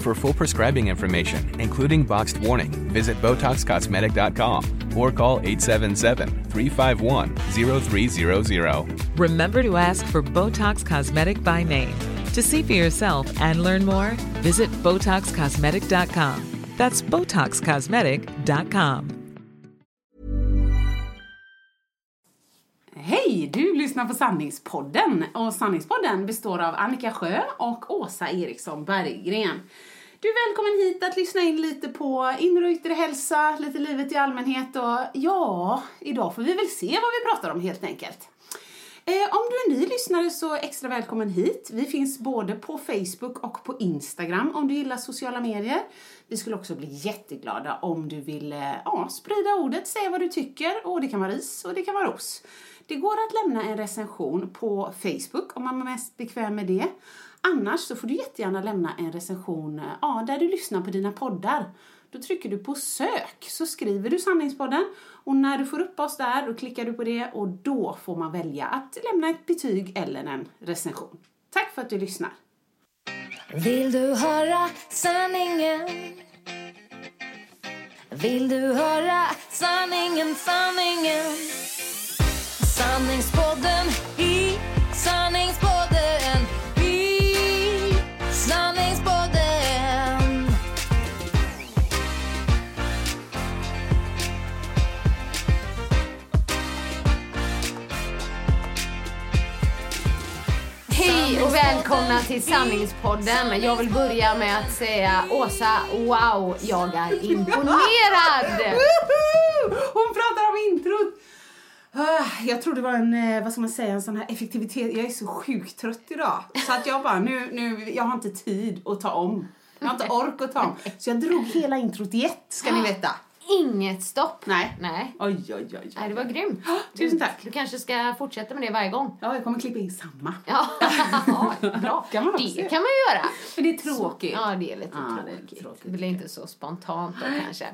For full prescribing information, including boxed warning, visit BotoxCosmetic.com or call 877-351-0300. Remember to ask for Botox Cosmetic by name. To see for yourself and learn more, visit BotoxCosmetic.com. That's BotoxCosmetic.com. Hej! Du lyssnar på Sanningspodden och Sanningspodden består av Annika Sjö och Åsa Eriksson Berggren. Du är välkommen hit att lyssna in lite på inre och yttre hälsa, lite livet i allmänhet och ja, idag får vi väl se vad vi pratar om helt enkelt. Eh, om du är ny lyssnare så extra välkommen hit. Vi finns både på Facebook och på Instagram om du gillar sociala medier. Vi skulle också bli jätteglada om du vill eh, ja, sprida ordet, säga vad du tycker och det kan vara ris och det kan vara ros. Det går att lämna en recension på Facebook om man är mest bekväm med det. Annars så får du jättegärna lämna en recension eh, ja, där du lyssnar på dina poddar. Då trycker du på sök så skriver du Sanningspodden och när du får upp oss där då klickar du på det och då får man välja att lämna ett betyg eller en recension. Tack för att du lyssnar! Vill du höra sanningen? Vill du höra sanningen, sanningen? Sanningspodden i sanningspodden till Sanningspodden. Jag vill börja med att säga Åsa, wow, jag är imponerad! Hon pratar om introt! Ah, Jag tror det var en, eh, vad ska man säga, en sån här effektivitet. Jag är så sjukt trött idag. Så att jag bara, nu, nu, jag har inte tid att ta om. Jag har inte ork att ta om. Så jag drog hela introt i ett, ska ni veta. Inget stopp. Nej. Nej. Oj, oj, oj. oj. Nej, det var grymt. Tusen Du- tack. Du kanske ska fortsätta med det varje gång. Ja, jag kommer klippa in samma. Ja, bra. Kan man det göra. kan man ju göra. För det är tråkigt. Ja, det är lite Ja, det är tråkigt. tråkigt. Det blir inte så spontant då kanske.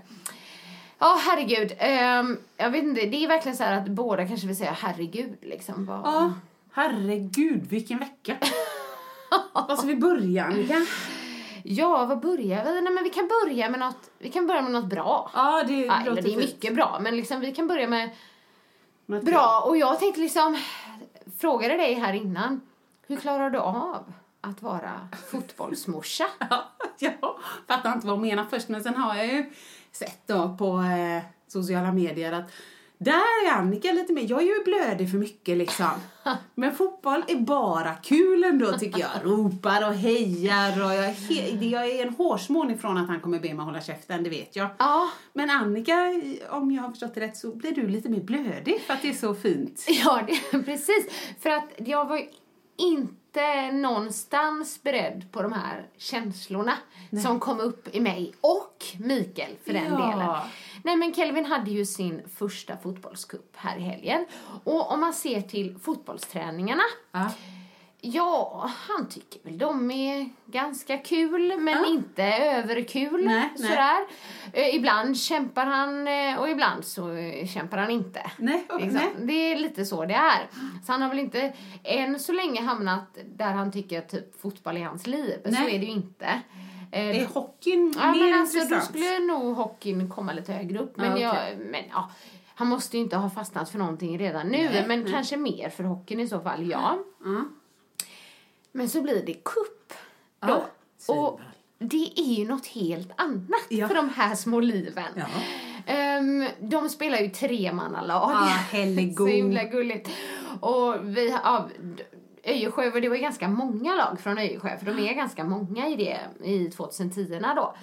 Ja, herregud. Ehm, jag vet inte, det är verkligen så att båda kanske vill säga herregud liksom. Vad- Ja, herregud vilken vecka. Ska vi börja Annika? Ja, vad börjar vi? Nej, men vi kan börja med något, vi kan börja med något bra. Ja, det Ja, eller det är fint. mycket bra, men liksom vi kan börja med Något bra. Och jag tänkte liksom, frågade dig här innan, hur klarar du av att vara fotbollsmorsa? Ja, fattar inte vad hon menar först, men sen har jag ju sett då på eh, sociala medier att där är Annika lite mer, jag är ju blödig för mycket liksom. Men fotboll är bara kul ändå tycker jag. Ropar och hejar och jag är, he- jag är en hårsmån ifrån att han kommer be mig hålla käften, det vet jag. Ja, Men Annika, om jag har förstått det rätt så blir du lite mer blödig för att det är så fint. ja det, precis. För att jag var ju inte någonstans beredd på de här känslorna som kom upp i mig och Mikael för den Ja. delen. Nej men Kelvin hade ju sin första fotbollscup här i helgen. Och om man ser till fotbollsträningarna Ja. Ja, han tycker väl de är ganska kul, men inte överkul. Nej, nej. sådär. Eh, ibland kämpar han eh, och ibland så eh, kämpar han inte. Nej, Liksom. nej. Det är lite så det är. Så han har väl inte än så länge hamnat där han tycker att typ fotboll är hans liv. Så Nej. är det ju inte. Eh, Är hockeyn Ja, mer men alltså då intressant? skulle nog hockeyn komma lite högre upp. Men, Ja, okej. jag, men ja, han måste ju inte ha fastnat för någonting redan nu. Nej, men nej. kanske mer för hockeyn i så fall, ja. Men så blir det kupp då. Ja, och det är ju något helt annat Ja. för de här små liven. Ja. Ehm, de spelar ju tremannalag. Hellegod. Så himla gulligt. Och vi, ja, Öjersjö, och det var ganska många lag från Öjersjö, för de är ganska många i det i 2010 då.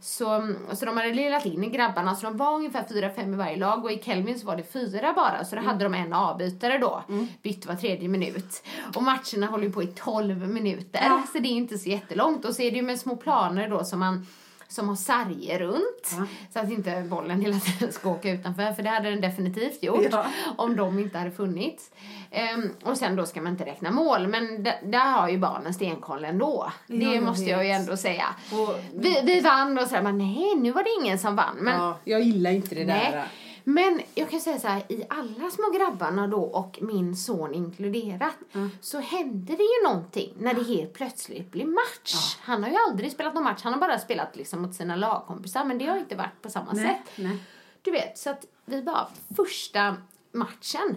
Så, så de hade delat in grabbarna, så de var ungefär fyra, fem i varje lag och i Kelvin så var det fyra bara, så då hade de en avbytare då, bytt var tredje minut. Och matcherna håller ju på i 12 minuter, så det är inte så jättelångt. Och så är det ju med små planer då som man som har sarger runt så att inte bollen hela tiden ska åka utanför för det hade den definitivt gjort Ja. om de inte hade funnits. Ehm, och sen då ska man inte räkna mål men där har ju barnen stenkoll ändå. Ja, det måste jag ju ändå säga. Och- Vi, vi vann och sådär men nej nu var det ingen som vann. Men, Ja, jag gillar inte det Nej. där. Men jag kan säga så här, i alla små grabbarna då och min son inkluderat så hände det ju någonting när det helt plötsligt blev match. Han har ju aldrig spelat någon match, han har bara spelat liksom mot sina lagkompisar men det har inte varit på samma Nej, sätt. nej. Du vet, så att vi bara första matchen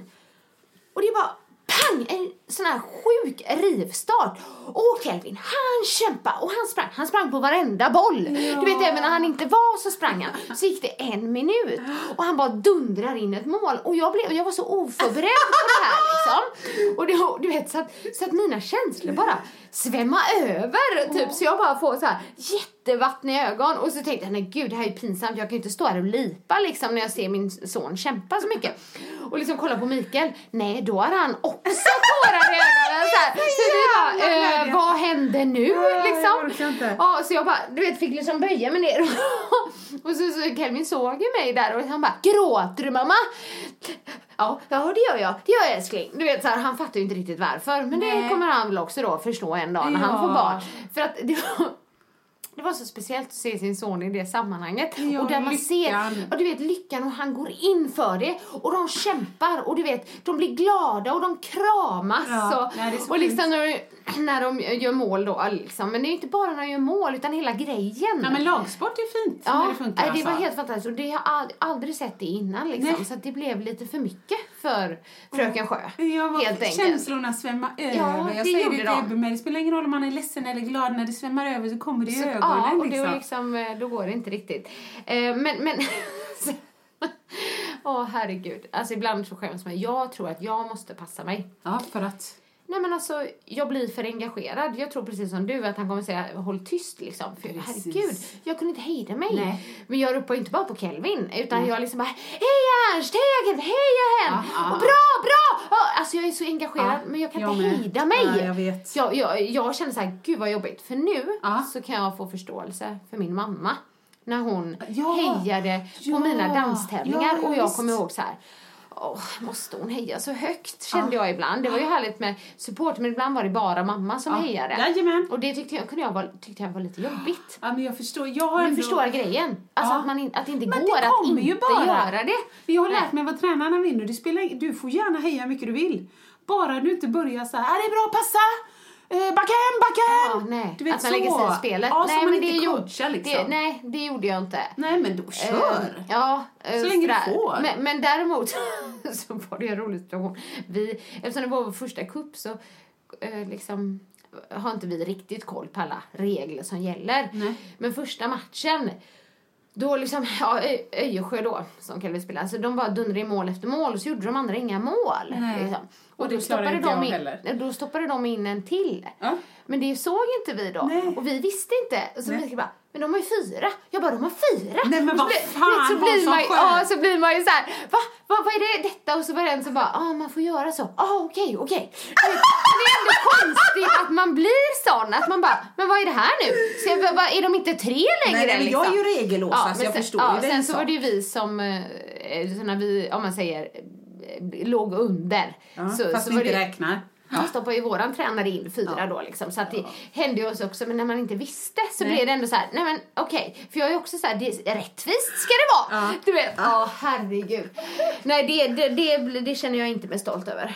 och det bara pang! En sån här sjuk rivstart. Och Kelvin, han kämpade och han sprang. Han sprang på varenda boll. Du vet, även när han inte var så sprang han. Så gick det en minut och han bara dundrar in ett mål. Och jag, blev, jag var så oförberedd på det här liksom. Och det, du vet, så att, så att mina känslor bara svämmar över. Typ. Så jag bara får så här jättevattniga ögon. Och så tänkte jag, nej gud det här är pinsamt. Jag kan ju inte stå här och lipa liksom när jag ser min son kämpa så mycket. Och liksom kolla på Mikael. Nej, då har han också tårar i ögonen. Så, här. så vi bara, eh, vad hände nu liksom? Ja, så jag bara, du vet, fick liksom böja mig ner. och så, så Kelvin såg ju mig där och han bara, gråter du mamma? Ja, ja det gör jag. Det gör jag älskling. Du vet så här, han fattar ju inte riktigt varför. Men det Nej. kommer han väl också då förstå en dag när han Ja. får barn. För att det var, det var så speciellt att se sin son i det sammanhanget. Ja, och där man lyckan. ser, och du vet lyckan och han går in för det. Och de kämpar och du vet, de blir glada och de kramas. Ja, och, nej, och liksom när, de- när gör mål då liksom. Men det är inte bara när de gör mål utan hela grejen. Ja, men lagsport är fint när Ja, det funkar. nej, det var alltså. helt fantastiskt. Och det har jag ald- aldrig sett det innan liksom. Nej. Så det blev lite för mycket för Fröken Sjö. Ja, vad- helt enkelt. Känslorna svämmar över. Ja, jag det säger det till. Ebbe, men det spelar ingen roll om man är ledsen eller glad. När det svämmar över så kommer det i Så- ögonen. Ja, och liksom. då, liksom, eh, då går det inte riktigt. Eh, men, men... Åh, herregud. Alltså ibland så skäms man. Jag tror att jag måste passa mig. Ja, för att... Nej men alltså, jag blir för engagerad. Jag tror precis som du att han kommer säga håll tyst liksom. För Precis. herregud, jag kunde inte hejda mig. Nej. Men jag ropar inte bara på Kelvin utan jag liksom bara Hej Ernst, hej Kelvin, hej! Ja, ja. Och bra, bra! Ja, alltså jag är så engagerad Ja, men jag kan jag inte med. hejda mig. Ja, jag vet. Jag, jag, jag känner så här, gud vad jobbigt. För nu Ja. så kan jag få förståelse för min mamma. När hon Ja. hejade på Ja. mina danstävlingar Ja, och jag kommer ihåg så här. Åh, måste hon heja så högt? Kände jag ibland. Det var ju härligt med support men ibland var det bara mamma som Ja. hejade. Jajamän. Och det tyckte jag, kunde jag, vara, tyckte jag var lite jobbigt. Ja, men jag förstår. Jag har Men ändå... förstår grejen. Alltså Ja. att, man in, att det inte Men går det att inte ju bara. göra det. Men jag har lärt mig vad tränarna vinner. Det spelar, du får gärna heja hur mycket du vill. Bara du inte börjar så här, "Ah, det är bra, passa! Eh, hem, backa hem! nej. Du vet att man så. lägger sig i spelet. Ja, nej, men det gjorde- coachar liksom. Det, nej, det gjorde jag inte. Nej, men då kör! Eh, ja, eh, Så länge du får. Men, men däremot så var det en rolig situation. Vi, eftersom det var vår första cup så eh, liksom har inte vi riktigt koll på alla regler som gäller. Nej. Men första matchen då liksom, ja, Öjersjö då, som Kelvin spelade, alltså de bara dundrade i mål efter mål och så gjorde de andra inga mål. Liksom. Och Och, då, stoppade de in, heller. då stoppade de in en till. Ja. Men det såg inte vi då. Nej. Och vi visste inte. Så Nej. Mikael bara, men de har ju fyra. Jag bara, de har fyra. Nej, men så vad blir- fan, så blir man. Ja, så blir man ju så här, va? va? Vad är det detta? Och så var det en som bara, ah, man får göra så. Ah, okej, okej. Det är ändå konstigt att man blir sån. Att man bara, men vad är det här nu? Så jag, bara, är de inte tre längre? Nej, men jag är liksom? ju regellåsa, så men jag sen, förstår ja, ju det. Sen en så sak. var det ju vi som, eh, så när vi, om man säger, eh, låg under. Ja, så, fast så vi inte det, räknar. Då stoppade ju våran tränare in fyra då liksom. Så att det hände ju oss också, men när man inte visste så Nej. blev det ändå så här, nej men okej. För jag är också så här, det rättvist ska det vara. Ja. Du vet, ja herregud. Nej det, det, det, det känner jag inte mig stolt över.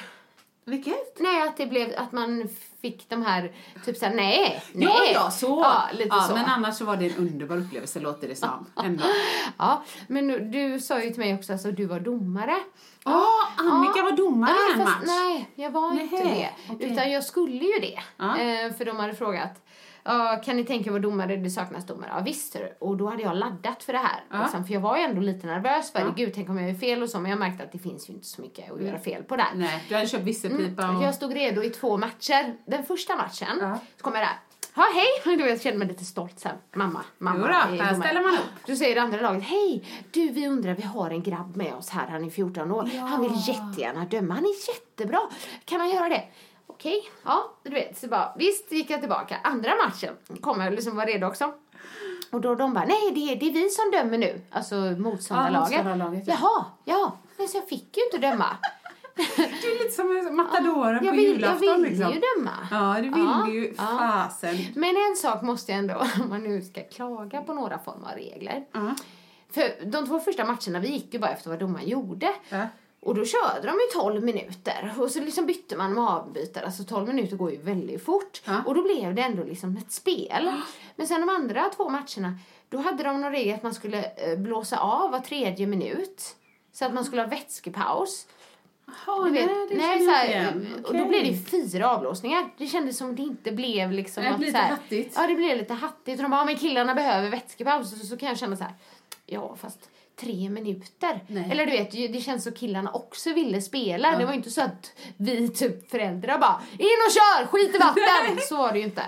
Vilket? Nej att det blev, att man fick de här, typ såhär, nej, nej. Ja, ja, så. Ja, lite så. Men annars så var det en underbar upplevelse, låter det som. Ändå. Ja, men du sa ju till mig också att alltså, du var domare. Ja, Annika var domare i en fast, match. Nej, jag var inte Nähä, det. okej. Utan jag skulle ju det. Ja. Eh, för de hade frågat Ja, kan ni tänka er vad domare, det saknas domare. Ja, visst. Och då hade jag laddat för det här. Liksom, för jag var ju ändå lite nervös för det. Gud, tänk om jag gör fel och så. Men jag märkte att det finns ju inte så mycket att göra fel på där. Nej, du hade köpt visselpipa och... Jag stod redo i två matcher. Den första matchen så kom jag där. Ja, hej! Jag kände mig lite stolt sen. Mamma, mamma. Jo då, är här ställer man upp. Då säger det andra laget, hej! Du, vi undrar, vi har en grabb med oss här, han är 14 år. Han vill jättegärna döma, han är jättebra. Kan han göra det? Okej, ja, du vet. Så bara, visst gick jag tillbaka. Andra matchen kom jag liksom var redo också. Och då de bara, nej det är, det är vi som dömer nu. Alltså motståndarlaget. Ja, motståndarlaget, ja. Jaha, ja. Men så jag fick ju inte döma. Du är lite som matadoren jag på vill, jag julafton vill liksom. ju döma. Ja, du vill Ja, ju. ja. Fasen. Men en sak måste jag ändå, om man nu ska klaga på några former av regler. Ja. För de två första matcherna, vi gick ju bara efter vad domaren gjorde. Ja. Och då körde de ju 12 minuter och så liksom bytte man med avbytare. Alltså 12 minuter går ju väldigt fort. Ja. Och då blev det ändå liksom ett spel. Men sen de andra två matcherna, då hade de någon regel att man skulle eh, blåsa av var tredje minut. Så att man skulle ha vätskepaus. Jaha, Du vet, nej, det nej, känner så här. Och då blev det fyra avblåsningar. Det kändes som det inte blev liksom Det så lite här, hattigt. Ja, det blev lite hattigt. Och de bara, ja, men killarna behöver vätskepaus. Så, så kan jag känna så här, ja fast tre minuter. Nej. Eller du vet, det känns så killarna också ville spela. Det var inte så att vi typ föräldrar bara, in och kör, skit i vatten. så var det ju inte.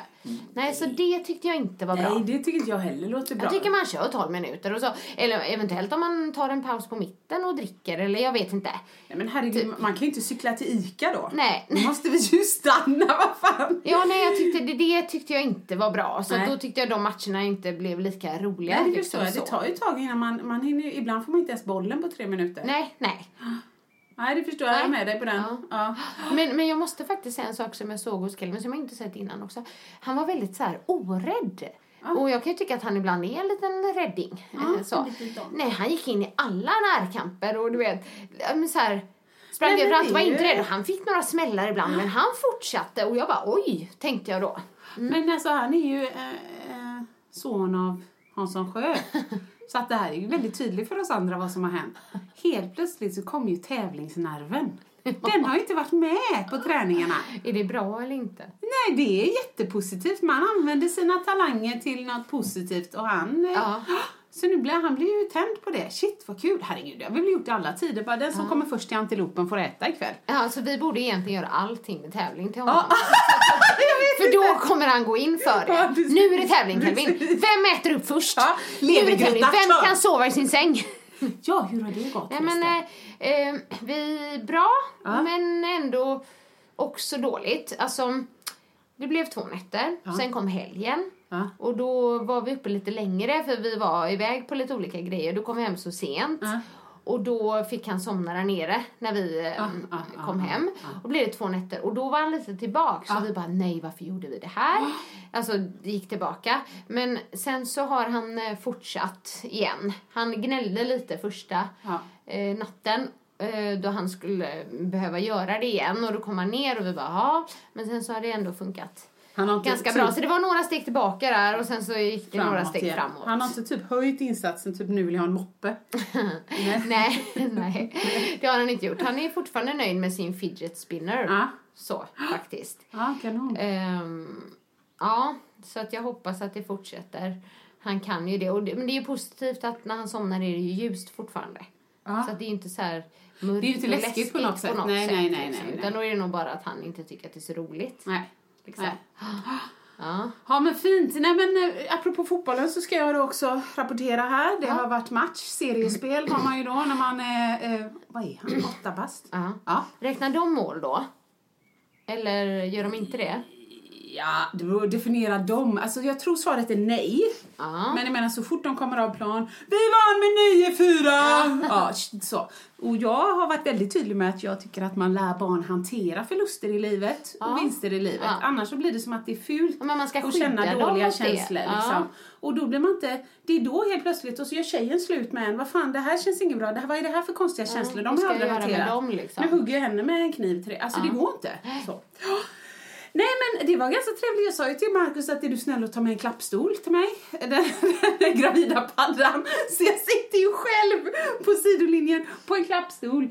Nej, så det tyckte jag inte var bra. Nej, det tycker inte jag heller låter bra. Jag tycker man kör 12 minuter och så. Eller eventuellt om man tar en paus på mitten och dricker eller jag vet inte. Ja, men herregud, man kan ju inte cykla till Ica då. Typ. Nej. Då måste vi ju stanna, vad fan. Ja, nej, jag tyckte, det, det tyckte jag inte var bra. Så Nej. då tyckte jag de matcherna inte blev lika roliga. Nej, det förstår jag. så. Det tar ju ett tag innan man, man hinner ibland får man inte ens bollen på tre minuter. Nej, nej. Nej, det förstår jag. Jag är med dig på den. Ja. Ja. Men, men jag måste faktiskt säga en sak som jag såg hos Kelvin som jag inte sett innan också. Han var väldigt så här orädd. Och jag kan ju tycka att han ibland är en liten rädding. eh, så. Nej, han gick in i alla närkamper och du vet, ja, men så här, sprang det är var inte rädd. Han fick några smällar ibland men han fortsatte och jag bara oj, tänkte jag då. Men alltså, han är ju eh, eh, son av Hansson Sjö. Så att det här är ju väldigt tydligt för oss andra vad som har hänt. Helt plötsligt så kom ju tävlingsnerven. Den har ju inte varit med på träningarna. Är det bra eller inte? Nej, det är jättepositivt. Man använder sina talanger till något positivt och han... eh, Ja. Så nu blir han blir ju tänd på det. Shit vad kul, herregud, det har vi väl gjort i alla tider. Bara den som kommer först till antilopen får äta ikväll. Ja, så vi borde egentligen göra allting med tävling till honom. För då kommer han gå in för Ja, det. precis. Nu är det tävling Kelvin. Vem äter upp först? Ja, nu är det tävling. Vem kan sova i sin säng? Ja, hur har det gått Nej men eh, eh, vi, bra, Ja. men ändå också dåligt. Alltså, det blev två nätter, sen kom helgen. Ja. Och då var vi uppe lite längre för vi var iväg på lite olika grejer. Då kom vi hem så sent. Ja. Och då fick han somna där nere när vi ja, ja, kom hem. Och blev det två nätter. Och då var han lite tillbaka. Så vi bara, nej varför gjorde vi det här? Alltså gick tillbaka. Men sen så har han eh, fortsatt igen. Han gnällde lite första Ja. eh, natten. Eh, Då han skulle behöva göra det igen. Och då kom han ner och vi bara, ja. Men sen så har det ändå funkat ganska typ bra. Så det var några steg tillbaka där och sen så gick det några steg igen. framåt. Han har inte typ höjt insatsen, typ nu vill jag ha en moppe. Nej. Nej, nej, det har han inte gjort. Han är fortfarande nöjd med sin fidget spinner. Ja. Så, faktiskt. Ja, kanon. Ehm, ja, så att jag hoppas att det fortsätter. Han kan ju det. Och det. Men det är ju positivt att när han somnar är det ju ljust fortfarande. Ja. Så att det är inte så här Det är ju inte och läskigt på något sätt. Nej, nej, nej, nej, liksom. nej. Utan då är det nog bara att han inte tycker att det är så roligt. Nej. Liksom. Nej. Ja. Ja men fint. Nej men eh, apropå fotbollen så ska jag då också rapportera här. Det har varit match, seriespel har man ju då när man är, eh, vad är han, åtta bast? Ja. Ja. Räknar de mål då? Eller gör de inte det? Ja, det beror definiera dem. Alltså jag tror svaret är nej. Ja. Men jag menar så fort de kommer av plan, vi vann med 9-4! Ja, så. Och jag har varit väldigt tydlig med att jag tycker att man lär barn hantera förluster i livet och vinster i livet. Ja. Annars så blir det som att det är fult Ja, men man ska att känna dåliga känslor. Liksom. Och då blir man inte, det är då helt plötsligt, och så gör tjejen slut med en, vad fan det här känns inget bra, det här, vad är det här för konstiga känslor? De har aldrig hanterat. dem, liksom? Nu hugger jag henne med en kniv till det. Alltså det går inte. Så. Nej men det var ganska trevligt. Jag sa ju till Markus att är du snäll och ta med en klappstol till mig? Den, den gravida paddan. Så jag sitter ju själv på sidolinjen på en klappstol.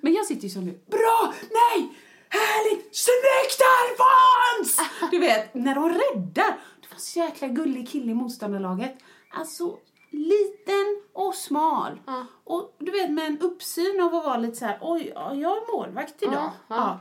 Men jag sitter ju som nu. Bra! Nej! Härligt! Snyggt Alfons! Du vet, när de räddar. så jäkla gullig kille i motståndarlaget. Alltså liten och smal. Och du vet med en uppsyn av att vara lite så här, oj, ja, jag är målvakt idag. Ja, Ja, ja.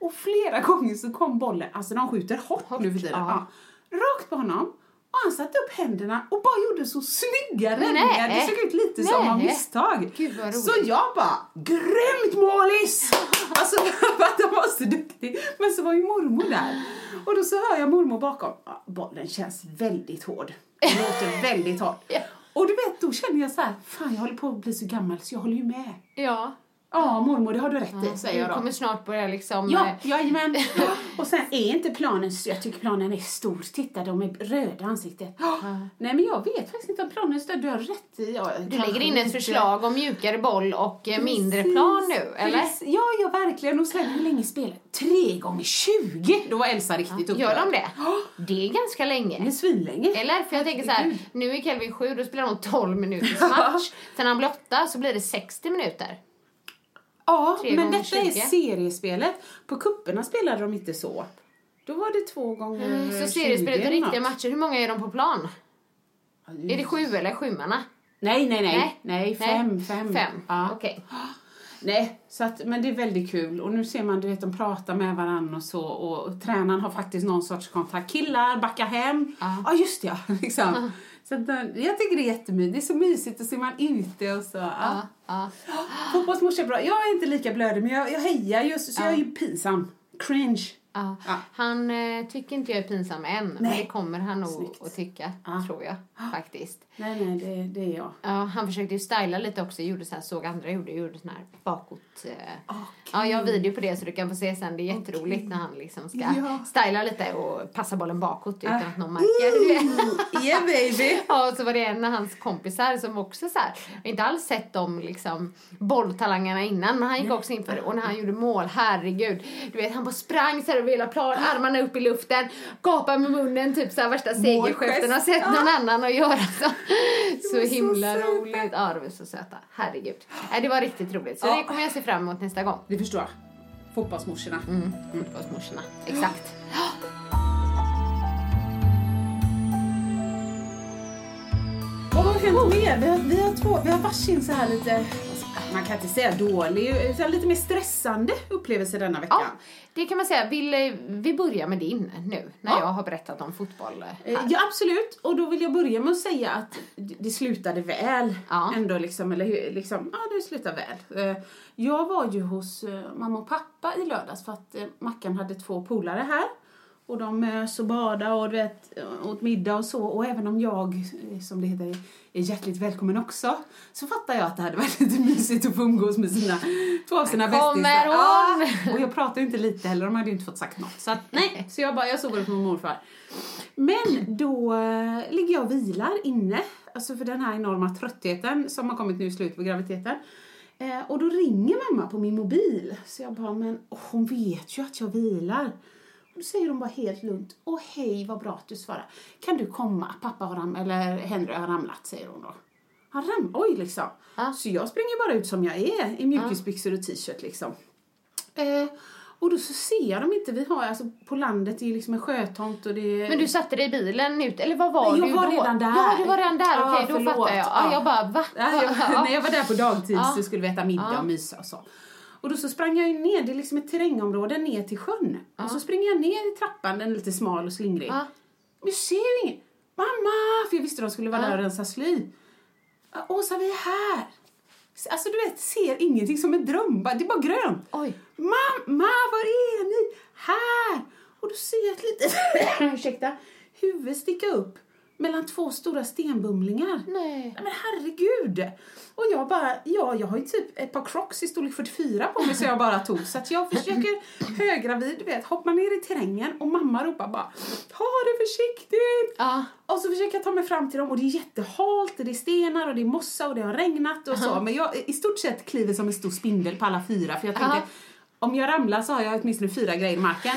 Och flera gånger så kom bollen, alltså de skjuter hårt, nu för tiden. ja. Ja. Rakt på honom. Och han satte upp händerna och bara gjorde så snygga räddningar. Det såg ut lite som av Nej. misstag. Gud, så jag bara, grymt målis! alltså för att han var så duktig. Men så var ju mormor där. Och då så hör jag mormor bakom. Bollen känns väldigt hård. Det låter väldigt hårt. Ja. Och du vet, då känner jag så här, fan jag håller på att bli så gammal så jag håller ju med. Ja. Ja, mormor, det har du rätt i, säger jag då. kommer snart börja liksom... Ja, eh, jajamän. Och sen är inte planen, jag tycker planen är stor. Titta, de är röda ansiktet. Nej, men jag vet faktiskt inte om planen är stor. Du har rätt i. Ja, Du lägger in ett förslag om mjukare boll och eh, mindre plan nu, eller? Precis. Ja, ja, verkligen. Och sen hur länge spelar Tre gånger 20! Då var Elsa riktigt upprörd. Gör de det? Det är ganska Det är länge. svinlänge. Eller? För jag tänker så här, nu är Kelvin sju, då spelar de 12 minuters match. Sen när han blir åtta så blir det 60 minuter. Ja, Tre men detta är 20. seriespelet. På kupperna spelade de inte så. Då var det två gånger Mm, Så 20 seriespelet är riktiga matcher. Hur många är de på plan? Är det sju eller sjumanna? Nej, nej, nej. Nej. Nej, fem, fem. Fem, Ja. okej. Nej, så att, men det är väldigt kul. Och nu ser man, du vet, de pratar med varandra och så. Och, och tränaren har faktiskt någon sorts kontakt. Killar, backa hem. Ja, just ja. Liksom. Så eh, jag tycker det är jättemysigt. Det är så mysigt. Och så är man ute och så. Ja. Ja. Fotbollsmorsa är bra. Jag är inte lika blödig, men jag, jag hejar just, så jag är ju pinsam. Cringe. Ja. Ja. Han eh, tycker inte jag är pinsam än, men Nej. det kommer han nog att tycka, Ja. tror jag. Faktiskt. Nej, nej, det, det är jag. Ja, han försökte ju styla lite också, gjorde så här, såg andra gjorde, gjorde sån här bakåt... Eh. Ja, jag har video på det så du kan få se sen. Det är jätteroligt när han liksom ska Ja. styla lite och passa bollen bakåt utan att någon märker det. Yeah baby! Ja, och så var det en av hans kompisar som också så här, inte alls sett de liksom bolltalangerna innan, men han gick också in för det. Och när han gjorde mål, herregud, du vet han bara sprang så här över hela plan, armarna upp i luften, gapade med munnen, typ så här värsta segergesten. Har sett någon annan att göra så. Så så himla söta. roligt. Ja, de är så söta. Herregud. Nej, det var riktigt roligt. Så Ja. det kommer jag se fram emot nästa gång. Det förstår jag. Fotbollsmorsorna. Mm, fotbollsmorsorna. Exakt. Vad har hänt mer? Vi har, vi har, två, vi har varsin så här lite, man kan inte säga dålig, utan lite mer stressande upplevelse denna veckan. Ja, det kan man säga. Vill eh, vi börja med din nu, när jag har berättat om fotboll? eh, Eh, här? Ja, absolut. Och då vill jag börja med att säga att det slutade väl. Ja. Ändå liksom, eller liksom, ja det slutade väl. Jag var ju hos mamma och pappa i lördags för att Mackan hade två polare här. Och de mös och badade och du vet, åt middag och så. Och även om jag, eh, som det heter, är hjärtligt välkommen också. Så fattar jag att det hade varit lite mysigt att få umgås med sina, två av sina bästisar. Ja, och jag pratar ju inte lite heller, de hade ju inte fått sagt något. Så att, nej, så jag bara, jag sover hos min morfar. Men då eh, ligger jag och vilar inne, alltså för den här enorma tröttheten som har kommit nu i slutet på graviditeten. Eh, och då ringer mamma på min mobil. Så jag bara, men åh, hon vet ju att jag vilar. Då säger hon bara helt lugnt, åh hej vad bra att du svarar. Kan du komma? Pappa har ramlat, eller Henry har ramlat, säger hon då. Han ramlade, oj liksom. Ja. Så jag springer bara ut som jag är i mjukisbyxor och t-shirt liksom. Eh, och då så ser jag dem inte. Vi har alltså på landet, det är liksom en sjötomt och det är... Men du satte dig i bilen ut, eller vad var Nej, jag du var då? redan där. Ja, du var redan där, Ja, okej, då förlåt. fattar jag. Ja. Ja. Jag bara, va? Nej, jag, Ja. när jag var där på dagtid Ja. så skulle vi äta middag Ja. och mysa och så. Och då så sprang jag ner, det är liksom ett terrängområde ner till sjön. Och så springer jag ner i trappan, den är lite smal och slingrig. Ja. Men jag ser ingen. Mamma! För jag visste de skulle vara Ja. där och rensa sly. "Ja, Åsa, vi är här! Alltså du vet, ser ingenting som en dröm. Det är bara grönt. Oj. Mamma, var är ni? Här! Och då ser jag ett litet, ursäkta, huvud sticka upp mellan två stora stenbumlingar. Nej. Men herregud! Och jag bara, ja jag har ju typ ett par crocs i storlek 44 på mig så jag bara tog. Så att jag försöker höggravid, du vet, hoppa ner i terrängen och mamma ropar bara Ta det försiktigt! Ja. Och så försöker jag ta mig fram till dem och det är jättehalt och det är stenar och det är mossa och det har regnat och så. Men jag i stort sett kliver som en stor spindel på alla fyra för jag tänkte Ja. Om jag ramlar så har jag åtminstone fyra grejer i marken.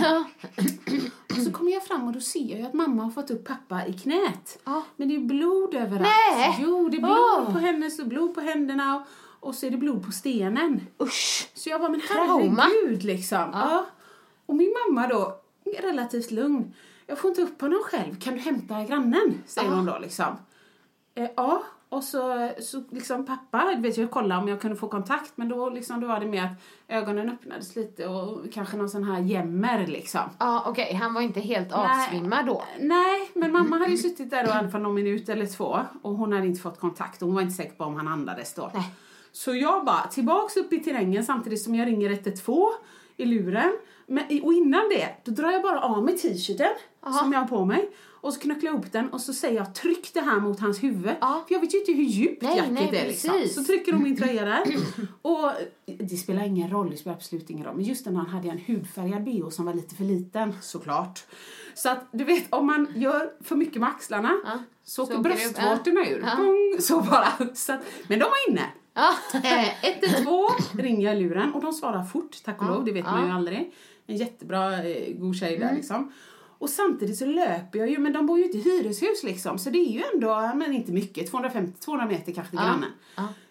Och så kommer jag fram och då ser jag att mamma har fått upp pappa i knät. Ja. Men det är blod överallt. Nej! Jo, det är blod Åh. på hennes och blod på händerna och, och så är det blod på stenen. Usch. Så jag bara, men herregud liksom. Ja. Och min mamma då, relativt lugn. jag får inte upp honom själv, kan du hämta grannen? Säger hon då liksom. Eh, ja, och så, så liksom pappa, vet jag kollade om jag kunde få kontakt men då, liksom, då var det mer att ögonen öppnades lite och kanske någon sån här jämmer liksom. Ja, okej, han var inte helt avsvimmad då. Nej, men mamma hade ju suttit där alla fall någon minut eller två och hon hade inte fått kontakt och hon var inte säker på om han andades då. Nej. Så jag bara tillbaks upp i terrängen samtidigt som jag ringer 112 i luren. Men, och innan det, då drar jag bara av mig t-shirten som jag har på mig. Och så knucklar jag ihop den och så säger jag tryck det här mot hans huvud. Ja. För jag vet ju inte hur djupt Nej, jacket nej, är liksom. Så trycker de min tröja där. och det spelar ingen roll, det spelar absolut ingen roll. Men just den här hade jag en hudfärgad bh som var lite för liten såklart. Så att du vet om man gör för mycket med axlarna så åker bröstvårtorna ur. Ja. Bong, så bara. Så att, men de var inne. Ja. Eh, 112 ringer jag luren och de svarar fort, tack och lov, det vet man ju aldrig. En jättebra eh, god tjej Mm. där liksom. Och samtidigt så löper jag ju, men de bor ju inte i hyreshus liksom, så det är ju ändå, men inte mycket, 250-200 meter kanske till grannen.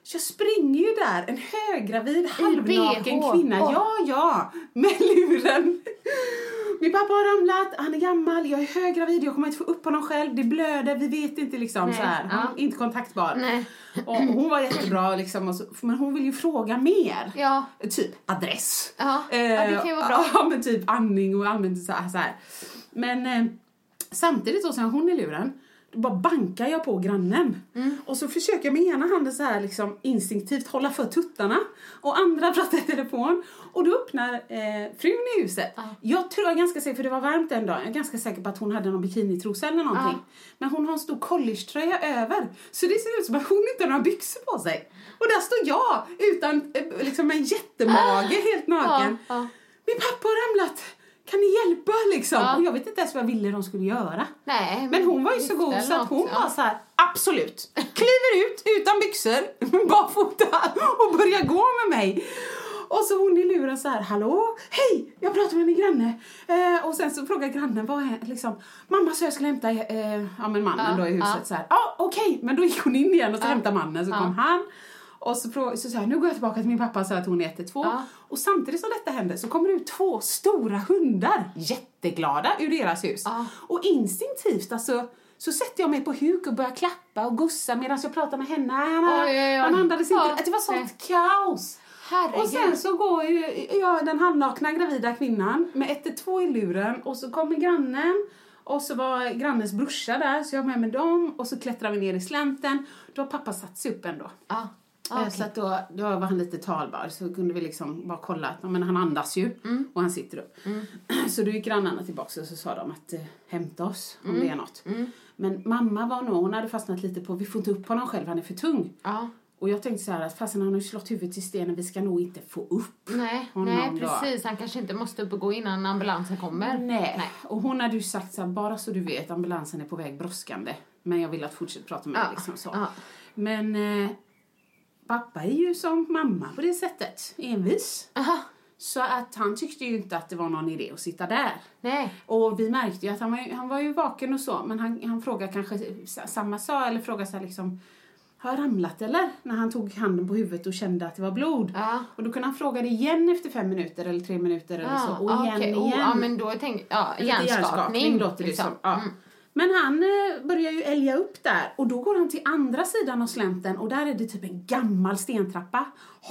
Så jag springer ju där, en höggravid, halvnaken kvinna, Åh. ja ja, med luren. Min pappa har ramlat, han är gammal, jag är höggravid, jag kommer inte få upp honom själv, det blöder, vi vet inte liksom Nej, så här. Ja. inte kontaktbar. Nej. Och hon var jättebra liksom, och så, men hon vill ju fråga mer. Ja. Typ adress. Ja, ja, det kan ju vara bra. Ja, men typ andning och allmänt så här. Så här. Men eh, samtidigt då så har hon i luren, då bara bankar jag på grannen. Mm. Och så försöker jag med ena handen så här liksom instinktivt hålla för tuttarna och andra pratar i telefon. Och då öppnar eh, frun i huset. Jag tror jag är ganska säker, för det var varmt en dag, jag är ganska säker på att hon hade någon bikinitrosa eller någonting. Men hon har en stor collegetröja över. Så det ser ut som att hon inte har några byxor på sig. Och där står jag utan eh, liksom en jättemage, helt naken. Min pappa har ramlat. Kan ni hjälpa liksom? Ja. Och jag vet inte ens vad jag ville de skulle göra. Nej, Men hon var ju så god så att hon ja. var så här, absolut. Kliver ut utan byxor, barfota och börjar gå med mig. Och så hon i luren så här, hallå, hej, jag pratar med min granne. Eh, och sen så frågar grannen, vad är liksom, mamma sa jag skulle hämta, eh, ja men mannen Ja, då i huset ja. så här, ja ah, okej, men då gick hon in igen och så hämtade mannen, så Ja. kom han. Och så, så sa jag, nu går jag tillbaka till min pappa och säger att hon är 112. Ja. Och samtidigt som detta händer så kommer det ut två stora hundar, jätteglada, ur deras hus. Ja. Och instinktivt alltså, så sätter jag mig på huk och börjar klappa och gussa medan jag pratar med henne. Han, Oj, oj, oj. han andades inte. Ja. Det var sånt kaos. Herregud. Och sen så går ju jag, den halvnakna gravida kvinnan med 112 i luren och så kommer grannen och så var grannens brorsa där så jag var med med dem och så klättrar vi ner i slänten. Då har pappa satt sig upp ändå. Ja. Eh, okej. Så att då, då var han lite talbar så kunde vi liksom bara kolla att men han andas ju Mm. och han sitter upp. Så då gick grannarna tillbaka och så sa de att eh, hämta oss om Mm. det är något. Men mamma var nog, hon hade fastnat lite på vi får inte upp honom själv, han är för tung. Ja. Och jag tänkte så här att fastän han har ju slått huvudet i stenen, vi ska nog inte få upp Nej, honom nej då. precis. Han kanske inte måste upp och gå innan ambulansen kommer. Nej. Och hon hade ju sagt så här, bara så du vet, ambulansen är på väg brådskande. Men jag vill att fortsätta prata med dig Ja, liksom så. Men eh, pappa är ju som mamma på det sättet, envis. Aha. Så att han tyckte ju inte att det var någon idé att sitta där. Nej. Och vi märkte ju att han var ju, han var ju vaken och så, men han, han frågade kanske samma sak, eller frågade så liksom har jag ramlat eller? När han tog handen på huvudet och kände att det var blod. Ja. Och då kunde han fråga det igen efter fem minuter eller tre minuter eller så. Och ah, igen, okej. igen. Oh, ja, men då tänkte ja, Lite hjärnskakning. låter det liksom. som. Ja. Mm. Men han eh, börjar ju älga upp där och då går han till andra sidan av slänten och där är det typ en gammal stentrappa.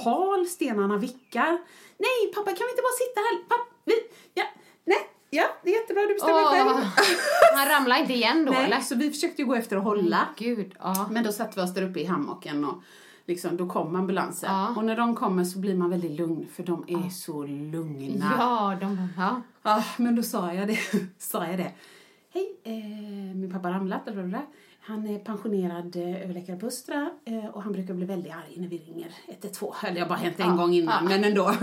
Hal, stenarna vickar. Nej pappa kan vi inte bara sitta här? Papp, vi, ja, nej, ja det är jättebra du bestämmer Åh, själv. han ramlar inte igen då nej, eller? så vi försökte ju gå efter och hålla. Gud, ja. Men då satte vi oss där uppe i hammocken och liksom, då kom ambulansen. Ja. Och när de kommer så blir man väldigt lugn för de är så lugna. Ja, de, ja. Ja, men då sa jag det. sa jag det. Hej, eh, min pappa har ramlat. bla, bla, bla. Han är pensionerad eh, överläkare på Östra eh, och han brukar bli väldigt arg när vi ringer 112. Eller jag har bara hänt en Ja, gång innan, ja. men ändå.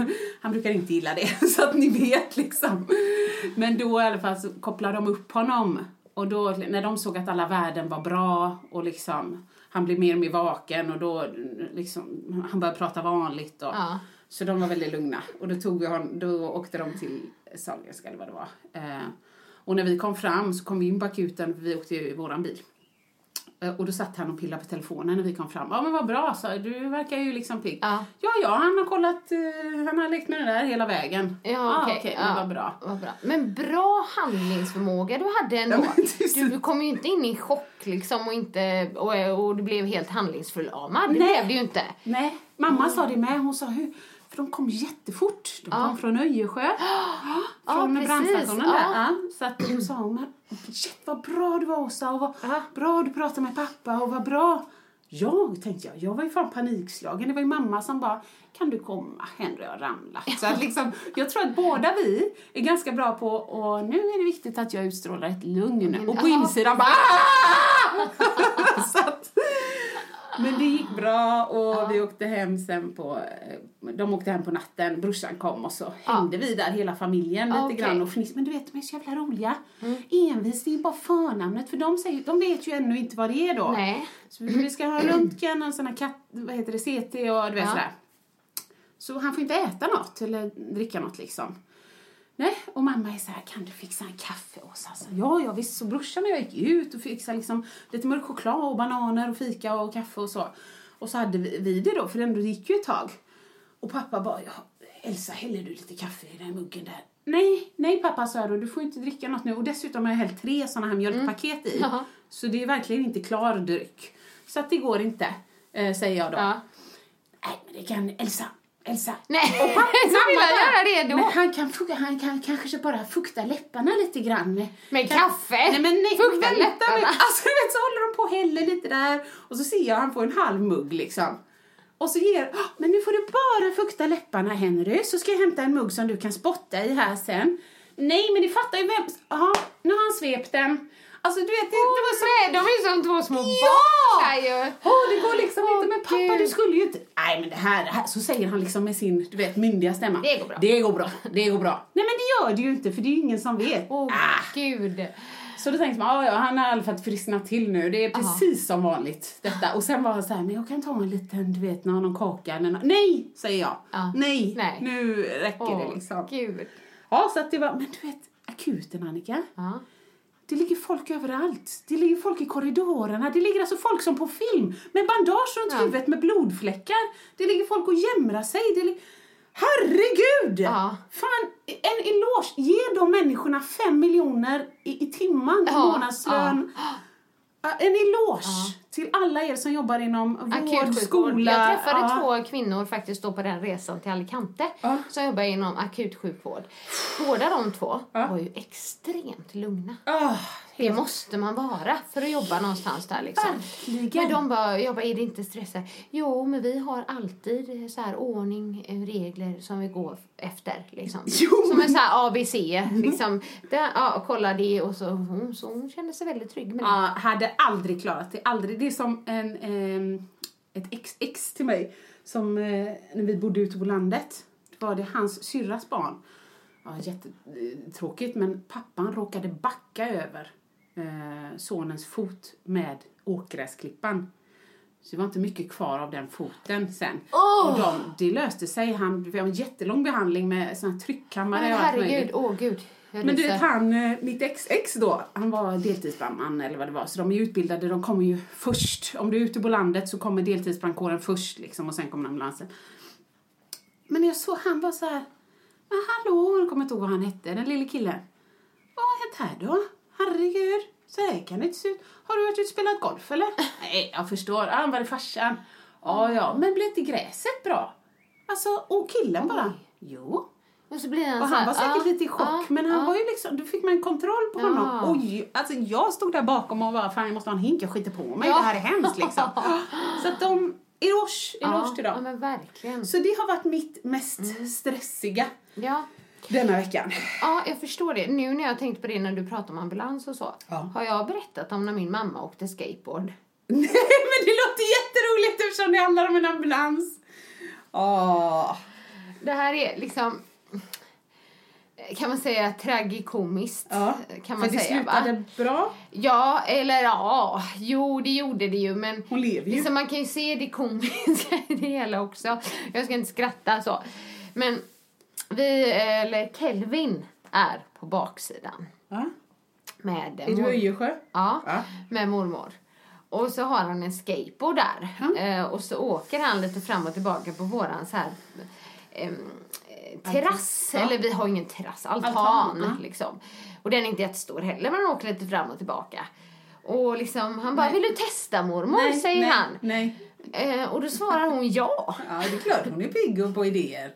Han brukar inte gilla det, så att ni vet liksom. Men då i alla fall så kopplade de upp honom. Och då när de såg att alla värden var bra och liksom han blev mer och mer vaken och då liksom han började prata vanligt och Ja. så de var väldigt lugna. Och då, tog vi hon, då åkte de till Sahlgrenska eller vad det var. Eh, och när vi kom fram så kom vi in på akuten, för vi åkte ju i våran bil. Eh, Och då satt han och pillade på telefonen när vi kom fram. Ja men vad bra, så du verkar ju liksom pigg. Ja. ja, ja, han har kollat, eh, han har lekt med det där hela vägen. Ja, ah, okej. okej, ja, men vad bra. vad bra. Men bra handlingsförmåga du hade ändå. Ja, det du, du kom ju inte in i chock liksom och, inte, och, och du blev helt handlingsförlamad. Det Nej. blev du ju inte. Nej, mamma sa det med. Hon sa hur, för de kom jättefort. De kom från Öjersjö. från precis. brandstationen Ja. där. Ja, så att då sa hon, shit vad bra du var Åsa och vad Ja. bra du pratade med pappa och vad bra. Jag tänkte jag, jag var ju fan panikslagen. Det var ju mamma som bara, kan du komma Henry har ramlat. Så att liksom, jag tror att båda vi är ganska bra på, och nu är det viktigt att jag utstrålar ett lugn. Och på Ja. insidan bara, "Ah!" så att, men det gick bra och vi åkte hem sen på, eh, de åkte hem på natten, brorsan kom och så hängde vi där hela familjen lite Okej. grann och fniss. Men du vet, de är så jävla roliga. Envis, det är bara förnamnet för de, säger, de vet ju ännu inte vad det är då. Nej. Så vi ska ha röntgen, en sån här katt, vad heter det, CT och du vet Ja. sådär. Så han får inte äta något eller dricka något liksom. Nej, och mamma är så här, kan du fixa en kaffe Åsa? Så, ja, ja visst. Så brorsan och jag gick ut och fixade liksom lite mörk choklad och bananer och fika och kaffe och så. Och så hade vi, det då, för det gick ju ett tag. Och pappa bara, ja, Elsa häller du lite kaffe i den muggen där? Nej, nej pappa sa jag då, du får inte dricka något nu. Och dessutom har jag hällt tre sådana här mjölkpaket i. Jaha. Så det är verkligen inte klar dryck. Så att det går inte, eh, säger jag då. Ja. Nej, men det kan Elsa. Elsa. Nej, Och pappa, så vill bara, göra det då. Men han kan, han kan kanske bara fukta läpparna lite grann. Med kan, kaffe? Nej, men nej, Fukta vänta läpparna? Alltså vet så håller de på och häller lite där och så ser jag han får en halv mugg liksom. Och så ger, "Ah, men nu får du bara fukta läpparna Henry, så ska jag hämta en mugg som du kan spotta i här sen. Nej, men det fattar ju vem, jaha, nu har han svept den. Alltså du vet, det, det var så... Nej, de är som två små Ja! barn där ju. Åh, det går liksom Åh, inte. Men pappa, Gud. du skulle ju inte... Nej, men det här, det här... Så säger han liksom med sin, du vet, myndiga stämma. Det går bra. Det går bra. Det går bra. Nej, men det gör det ju inte, för det är ju ingen som vet. Åh, ah. gud. Så då tänkte man, "Ah, ja, han har i alla fall frisknat till nu. Det är precis som vanligt detta. Och sen var han så här, men jag kan ta en liten, du vet, någon, någon kaka eller nå- Nej, säger jag. Ja. Nej, Nej. nu räcker Åh, det liksom. gud. Ja, så att det var, men du vet, akuten Annika. Ja. Det ligger folk överallt. Det ligger folk i korridorerna. Det ligger alltså folk som på film med bandage runt Ja. huvudet med blodfläckar. Det ligger folk och jämrar sig. Herregud! Ja. Fan, en eloge. Ge de människorna fem miljoner i, i timmen i Ja, månadslön. Ja, En eloge till alla er som jobbar inom vård, skola. Jag träffade ja. två kvinnor faktiskt då på den resan till Alicante Ja. som jobbar inom akutsjukvård. Båda de två Ja. var ju extremt lugna. Ah, Det måste man vara för att jobba någonstans där liksom. Verkligen. Men de bara, jag bara, är det inte stressat? Jo, men vi har alltid så här ordning, eh, regler som vi går efter liksom. Jo, som men- en så här ABC liksom. Där, ja, kolla det och så hon, så hon kände sig väldigt trygg med det. Ja, hade aldrig klarat det. Aldrig. Det är som en, ehm, ett ex, ex till mig som eh, när vi bodde ute på landet. Var det hans syrras barn. Ja, jättetråkigt men pappan råkade backa över eh, sonens fot med åkgräsklippan. Så det var inte mycket kvar av den foten sen. Åh! Och de, det löste sig. Han, det var en jättelång behandling med sån här tryckkammare Men herregud, åh gud. Jag Men du vet han, eh, mitt ex-ex då, han var deltidsbrandman eller vad det var. Så de är utbildade, de kommer ju först. Om du är ute på landet så kommer deltidsbrandkåren först liksom och sen kommer ambulansen. Men jag såg, han var så här, men hallå, jag kommer inte ihåg vad han hette, den lille killen. Vad har hänt här då? Herregud, så här kan det inte se ut. Har du varit ute och spelat golf eller? Nej, jag förstår. Ah, han var det farsan. Ja, ja, men blev inte gräset bra? Alltså, och killen bara, jo. Och så blir han Och så han var säkert ja, lite i chock, ja, men han var ju liksom, då fick man kontroll på honom. Oj, alltså jag stod där bakom och bara, fan jag måste ha en hink, jag skiter på mig, det här är hemskt liksom. Så att de, eloge, eloge ja, till Ja, men verkligen. Så det har varit mitt mest stressiga Ja. Denna veckan. ja, jag förstår det. Nu när jag tänkte på det när du pratade om ambulans och så. Ja. Har jag berättat om när min mamma åkte skateboard? Nej men det låter jätteroligt eftersom det handlar om en ambulans. Åh. Det här är liksom, kan man säga, tragikomiskt. Ja, kan man för det säga, slutade va? bra. Ja, eller ja, jo det gjorde det ju men Hon lever ju. Liksom, man kan ju se det komiska i det hela också. Jag ska inte skratta så. Men vi, eller Kelvin är på baksidan Ja. med mor- Öjersjö? Ja, Ja. med mormor. Och så har han en skateboard där. Eh, och så åker han lite fram och tillbaka på våran så här eh, terrass. Ja. Eller vi har ingen terrass, altan, Altan, ja. liksom. Och den är inte jättestor heller men han åker lite fram och tillbaka. Och liksom, han bara, Nej. vill du testa mormor? Nej, säger nej, han. Nej. Eh, och då svarar hon ja. Ja, det är klart hon är pigg och på idéer.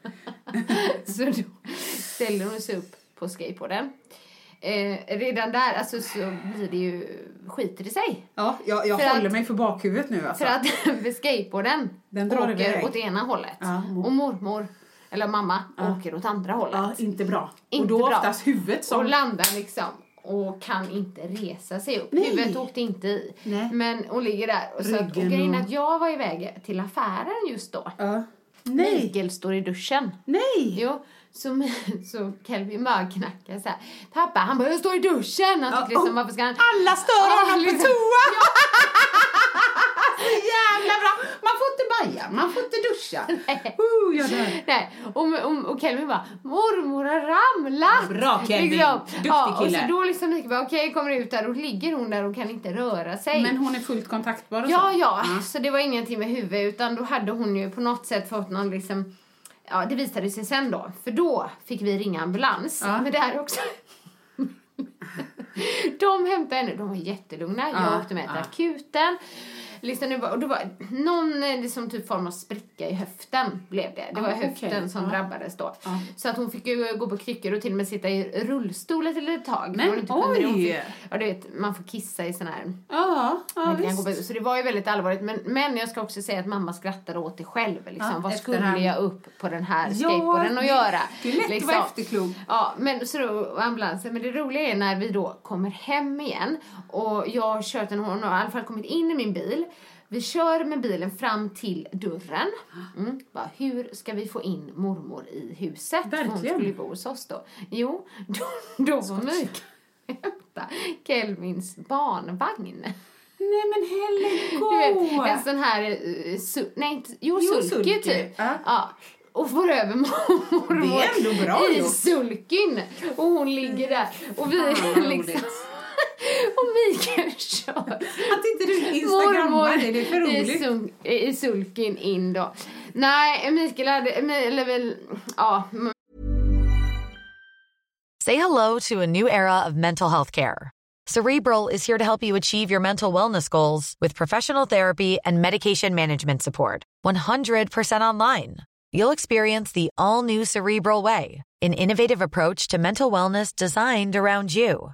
Så då ställer hon sig upp på skateboarden. Eh, redan där alltså, så blir det ju, skiter det sig. Ja, jag, jag För håller att- mig för bakhuvudet nu alltså. För att för skateboarden Den drar åker iväg. åt ena hållet. Ja, mor- och mormor, eller mamma, åker åt andra hållet. Ja, inte bra. Inte och då bra. oftast huvudet som... Och landar liksom och kan inte resa sig upp. Nej. Huvudet åkte inte i. Nej. Men och ligger där. Och, så att, och grejen att jag var iväg till affären just då. Ja. Nej! Mikael står i duschen. Nej! Jo, så, så Kelvin bara knackar så här. Pappa, han bara, jag står i duschen. Han tycker Ja, liksom, varför ska han... Alla stör honom på liksom. toa! jävla bra! Man får inte baja, man får inte duscha. Uh, jag dör. Nej, och, och, och Kelvin bara, mormor har ramlat! Bra, Kelvin. Duktig ja, kille. Och så då liksom bara, okej, kommer ut där och ligger hon där och kan inte röra sig. Men hon är fullt kontaktbar och Ja, så? ja, så det var ingenting med huvudet utan då hade hon ju på något sätt fått någon liksom Ja, det visade sig sen då, för då fick vi ringa ambulans. Ja. Men det här också... de hämtade henne, de var jättelugna. Jag Ja, åkte med till ja. akuten. Det var, och det var någon eh, liksom typ form av spricka i höften blev det. Det var höften som Ja. drabbades då. Ja. Så att hon fick ju gå på kryckor och till och med sitta i rullstol ett litet tag. Men inte. Hon oj! fick, ja, du vet, man får kissa i sån här Ja, ja visst. Så det var ju väldigt allvarligt. Men, men jag ska också säga att mamma skrattade åt det själv. Liksom. Vad efterhand. skulle jag upp på den här skateboarden att det- göra? det är lätt att liksom. vara efterklok. Ja, men så då ambulansen. Men det roliga är när vi då kommer hem igen och jag har kört en, hon har i alla fall kommit in i min bil. Vi kör med bilen fram till dörren. Mm. Bara, hur ska vi få in mormor i huset? Hon Verkligen. skulle ju bo hos oss då. Jo, då, då var Mikael hämta Kelvins barnvagn. Nej men Helene, en sån här, uh, nej inte, jo, Jo, sulky sulky, typ. ja. Och får över mormor i sulkyn. Och hon ligger där. Och vi liksom... roligt. och Att inte du instagrammar det, det är för roligt. sul- i sulkyn in då. Nej, Mikael hade, eller väl, ja, Say hello to a new era of mental health care. Cerebral is here to help you achieve your mental wellness goals with professional therapy and medication management support. 100% online. You'll experience the all new Cerebral Way, an innovative approach to mental wellness designed around you.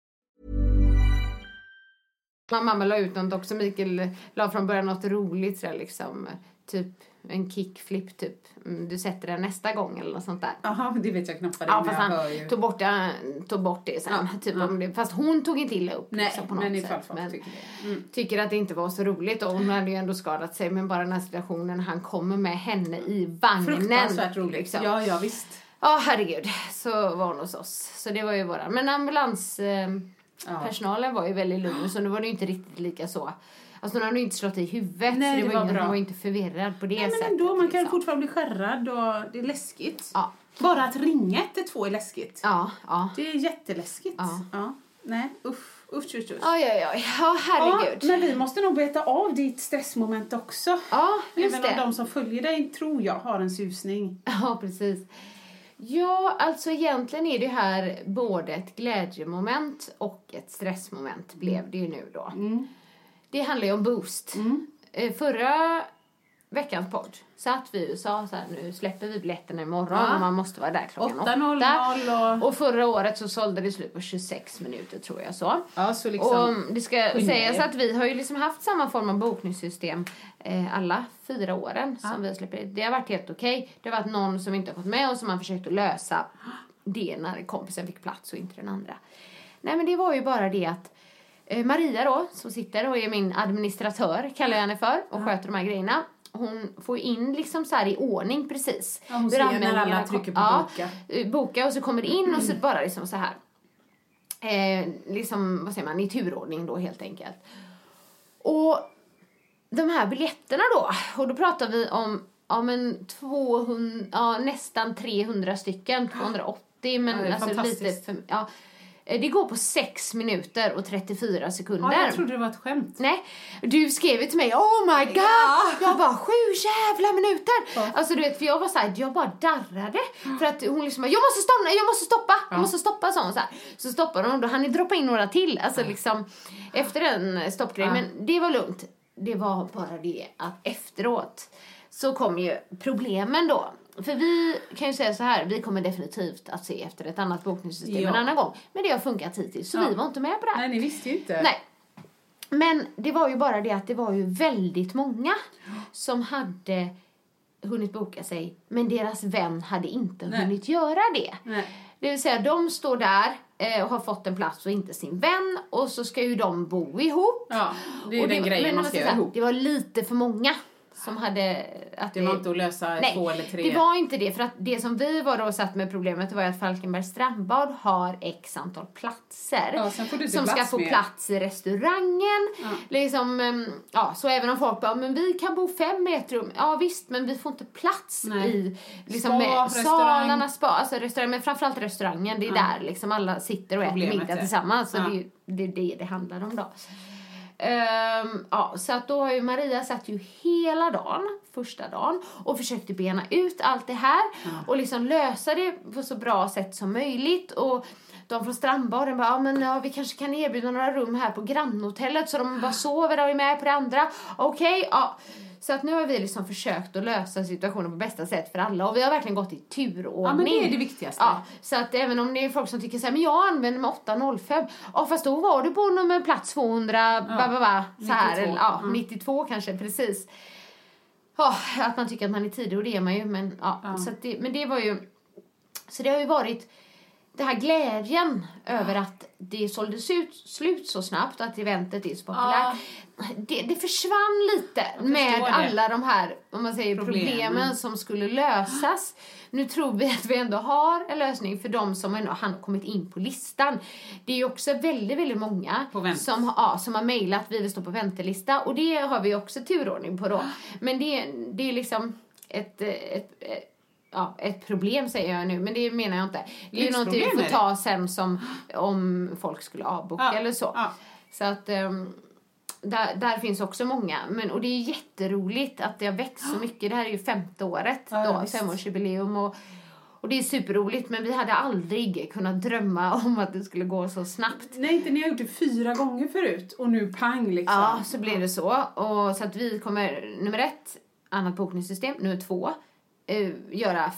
Mamma la ut något också. Mikael la från början något roligt sådär liksom. Typ en kickflip typ. Mm, Du sätter den nästa gång eller något sånt där. Jaha, det vet jag knappt vad det är, Ja, fast han ju. tog bort, det, tog bort det sen. Ja, typ ja. Om det, fast hon tog inte illa upp Nej, liksom, på något men sätt. Men tycker. Mm. tycker att det inte var så roligt. Och hon hade ju ändå skadat sig. Men bara den här situationen, han kommer med henne i vagnen. Fruktansvärt roligt. Liksom. Ja, ja visst. Ja, herregud. Så var hon hos oss. Så det var ju våran. Men ambulanspersonalen eh, Ja. personalen var ju väldigt lugn. Så nu var det ju inte riktigt lika så. Alltså hon hade inte slått i huvudet. Nej, så det var var ingen, hon var inte förvirrad på det Nej, men sättet. ändå, man kan liksom. fortfarande bli skärrad och det är läskigt. Ja. Bara att ringa 112 är läskigt. Ja, ja. Det är jätteläskigt. Ja. Nej, usch, usch, usch, usch. Oj, oj, oj. Ja, herregud. Ja, men vi måste nog beta av ditt stressmoment också. Ja, just Även om det. de som följer dig, tror jag, har en susning. Ja, precis. Ja, alltså egentligen är det här både ett glädjemoment och ett stressmoment blev det ju nu då. Det handlar ju om Boost. Eh, Förra veckans podd satt vi och sa så här, nu släpper vi biljetterna imorgon Ja. och man måste vara där klockan 8.00 åtta. Och förra året så sålde det slut på 26 minuter tror jag så. Ja, så liksom... Och det ska skynda sägas att vi har ju liksom haft samma form av bokningssystem eh, alla fyra åren som vi har släppt. Det har varit helt okej. Det har varit någon som inte har fått med och som har försökt att lösa det när kompisen fick plats och inte den andra. Nej men det var ju bara det att eh, Maria då, som sitter och är min administratör, kallar jag henne för, och sköter de här grejerna. Hon får in liksom så här i ordning precis. Ja, hon ser när alla trycker på ja, boka. eh, boka och så kommer det in och så bara liksom så här eh, liksom, vad säger man, i turordning då helt enkelt. Och de här biljetterna då, och då pratar vi om ja, men 200, ja, nästan 300 stycken, 280 men Ja, alltså lite för, ja, det går på 6 minuter och 34 sekunder. Ja, jag trodde det var ett skämt. Nej, du skrev ju till mig oh my god! Jag bara sju jävla minuter! Alltså du vet, för jag var såhär, jag bara darrade. För att hon liksom jag måste stanna, jag måste stoppa, jag måste stoppa sa hon så här. Så stoppade hon då hann ni droppa in några till. Alltså liksom efter den stoppgrejen. Men det var lugnt. Det var bara det att efteråt så kom ju problemen då. För vi kan ju säga så här, vi kommer definitivt att se efter ett annat bokningssystem Ja. en annan gång. Men det har funkat hittills, så Ja. vi var inte med på det här. Nej, ni visste ju inte. Nej. Men det var ju bara det att det var ju väldigt många som hade hunnit boka sig, men deras vän hade inte Nej. hunnit göra det. Nej. Det vill säga, de står där eh, och har fått en plats och inte sin vän och så ska ju de bo ihop. Ja, det är Och den grejen man ska göra ihop. Det var lite för många som hade... Att Det var inte att lösa Nej, två eller tre. det var inte det. För att det som vi var då satt med problemet var att Falkenbergs strandbad har x antal platser. Ja, som ska få mer. plats i restaurangen. Liksom, ehm, ja, så även om folk bara, men vi kan bo fem i ett rum. Ja visst, men vi får inte plats Nej. i liksom, Spa, med salarna, spa, alltså restaurang, men framförallt restaurangen. Det är där liksom alla sitter och äter middag tillsammans. Så Ja. det det, är det det handlar om då. Ehm, ja, så att då har ju Maria satt ju hela dagen, första dagen, och försökte bena ut allt det här och liksom lösa det på så bra sätt som möjligt. Och de från strandbaden bara, ja men ja, vi kanske kan erbjuda några rum här på grannhotellet så de bara sover där och är med på det andra. Okej, ja. Så att nu har vi liksom försökt att lösa situationen på bästa sätt för alla och vi har verkligen gått i turordning. Ja, men det är det viktigaste. Ja, så att även om det är folk som tycker så här, men jag använder mig 805. Ja, fast då var du på nummer plats 200, ba, ba, ba, så här, 92, eller, ja, mm. 92 kanske, precis. Ja, att man tycker att man är tidig och det är man ju, men ja, Så att det, men det var ju, så det har ju varit det här glädjen över att det såldes ut, slut så snabbt och att eventet är så populärt. Det, det försvann lite med det. alla de här om man säger, Problemen. problemen som skulle lösas. Nu tror vi att vi ändå har en lösning för de som ändå har kommit in på listan. Det är också väldigt, väldigt många som, har- ja, som har mejlat vi vill stå på väntelista och det har vi också turordning på då. Men det, det är liksom ett, ett, ett Ja, ett problem säger jag nu, men det menar jag inte. Det är ju någonting vi får ta sen som om folk skulle avboka Ja, eller så. ja. Så att ehm, där, där finns också många. Men, och det är jätteroligt att det har växt så mycket. Det här är ju femte året, Ja, då, visst. femårsjubileum. Och, och det är superroligt, men vi hade aldrig kunnat drömma om att det skulle gå så snabbt. Nej, inte ni har gjort det fyra gånger förut och nu pang liksom. Ja, så blev det så. Och så att vi kommer, nummer ett, annat bokningssystem. Nummer två, eh, göra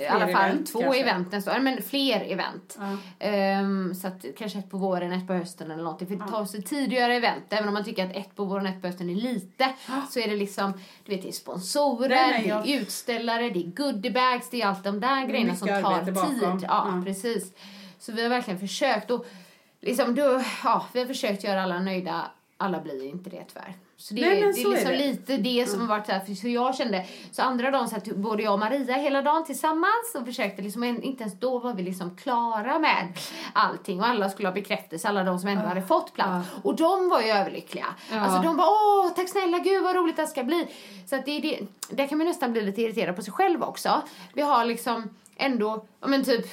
i alla fall event, två kanske. event nästa år, men fler event. Ehm, så att kanske ett på våren, ett på hösten eller någonting. För det tar sig tid att göra event. Även om man tycker att ett på våren, ett på hösten är lite. Så är det liksom, du vet det är sponsorer, Nej, nej, det är utställare, det är goodiebags, det är allt de där grejerna som tar tid. bakom. Ja, Ja. precis. Så vi har verkligen försökt och liksom då, ja, vi har försökt göra alla nöjda. Alla blir inte det tyvärr. Så det, Nej, det är så är liksom det. lite det som har varit så här, för så jag kände. Så andra dagen satt både jag och Maria hela dagen tillsammans och försökte liksom, inte ens då var vi liksom klara med allting och alla skulle ha bekräftelse, alla de som ändå hade fått plats. Och de var ju överlyckliga. Alltså de bara, åh tack snälla gud vad roligt det ska bli. Så att det det, där kan man nästan bli lite irriterad på sig själv också. Vi har liksom ändå, ja men typ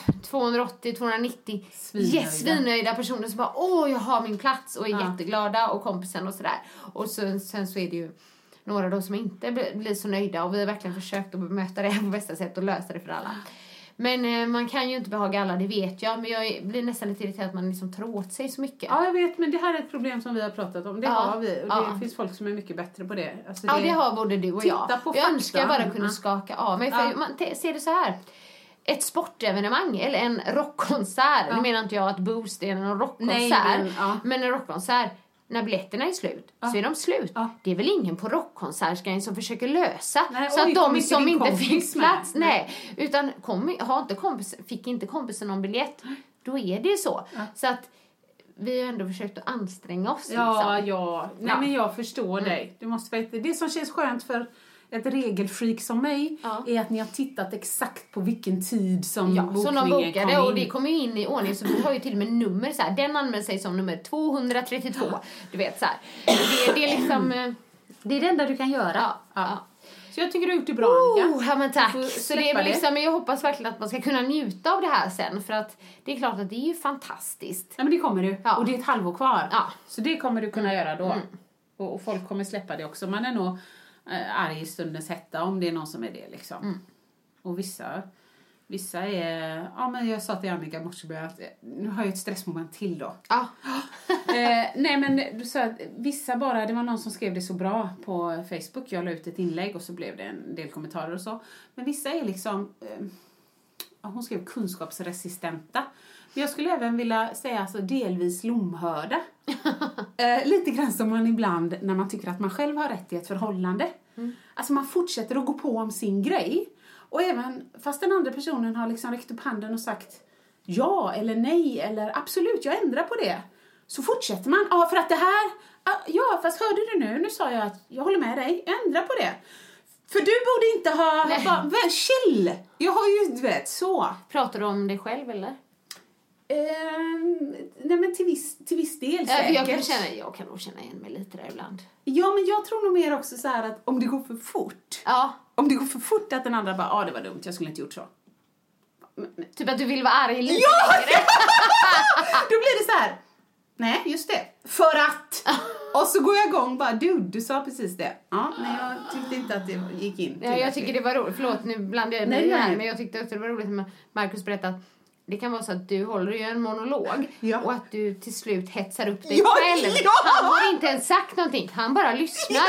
280-290 Svinnöjda. yes, svinnöjda personer som bara åh jag har min plats och är Ja. jätteglada och kompisen och sådär. Och så, sen så är det ju några då som inte blir, så nöjda och vi har verkligen försökt att bemöta det på bästa sätt och lösa det för alla. Men eh, man kan ju inte behaga alla, det vet jag. Men jag blir nästan lite irriterad att man liksom tar åt sig så mycket. Ja, jag vet, men det här är ett problem som vi har pratat om. Det Ja, har vi. Och det ja. finns folk som är mycket bättre på det. Alltså Ja, det har både du och Titta jag. på jag fakta. önskar bara kunna skaka av mig. För Ja. man ser det så här. Ett sportevenemang eller en rockkonsert. Nu menar inte jag att Boost är en rockkonsert. Nej, men, ja. Men en rockkonsert, när biljetterna är slut så är de slut. Ja. Det är väl ingen på rockkonsertgrejen som försöker lösa. Nej, så oj, att de som inte fick med? plats, nej. Utan kom, har inte kompis, fick inte kompisen någon biljett, då är det så. Så att vi har ändå försökt att anstränga oss. Ja, liksom. ja. Nej, Ja. Mm. men jag förstår dig. Du måste veta. Det som känns skönt för ett regelfreak som mig Ja. är att ni har tittat exakt på vilken tid som Ja, som de bokningen bokade kom och in. det kommer ju in i ordning så vi har ju till och med nummer så här. Den anmäler sig som nummer 232. Du vet så här. Det, det är liksom... eh, Det är det enda du kan göra. Ja, ja. Så jag tycker du har gjort det bra, Annika. Oh, ja men tack. Så det är väl liksom, jag hoppas verkligen att man ska kunna njuta av det här sen för att det är klart att det är ju fantastiskt. Ja, men det kommer du. Ja. Och det är ett halvår kvar. Ja. Så det kommer du kunna göra då. Och, och folk kommer släppa det också. Man är nog arg i stundens hetta om det är någon som är det liksom. Och vissa, vissa är... Ja, men jag sa till Annika i att eh, nu har jag ett stressmoment till då. Ja. eh, nej men du sa att vissa bara, det var någon som skrev det så bra på Facebook. Jag la ut ett inlägg och så blev det en del kommentarer och så. Men vissa är liksom, eh, hon skrev kunskapsresistenta. Men jag skulle även vilja säga alltså delvis lomhörda. eh, lite grann som man ibland när man tycker att man själv har rätt i ett förhållande. Alltså man fortsätter att gå på om sin grej. Och även fast den andra personen har liksom räckt upp handen och sagt ja eller nej eller absolut, jag ändrar på det. Så fortsätter man. Ja, för att det här... ah, Ja, fast hörde du nu? Nu sa jag att jag håller med dig. Jag ändrar på det. För du borde inte ha... Nej. Bara, chill! Jag har ju, du vet, så. Pratar du om dig själv eller? Ehm, nej men till viss, till viss del säkert. jag, kan känna, jag kan nog känna igen mig lite där ibland. Ja, men jag tror nog mer också så här att om det går för fort. Ja, Om det går för fort att den andra bara, ja ah, det var dumt, jag skulle inte gjort så. typ att du vill vara arg lite Ja! längre. Då blir det så här. Nej, just det. För att. Och så går jag igång bara, du, du sa precis det. Ja, nej jag tyckte inte att det gick in. Ja, jag tycker det var roligt. Förlåt, nu blandar jag Nej, mig här. nej. Men jag tyckte också det var roligt när Markus berättade det kan vara så att du håller ju en monolog Ja. och att du till slut hetsar upp dig Ja, själv. ja! Han har inte ens sagt någonting, han bara lyssnar.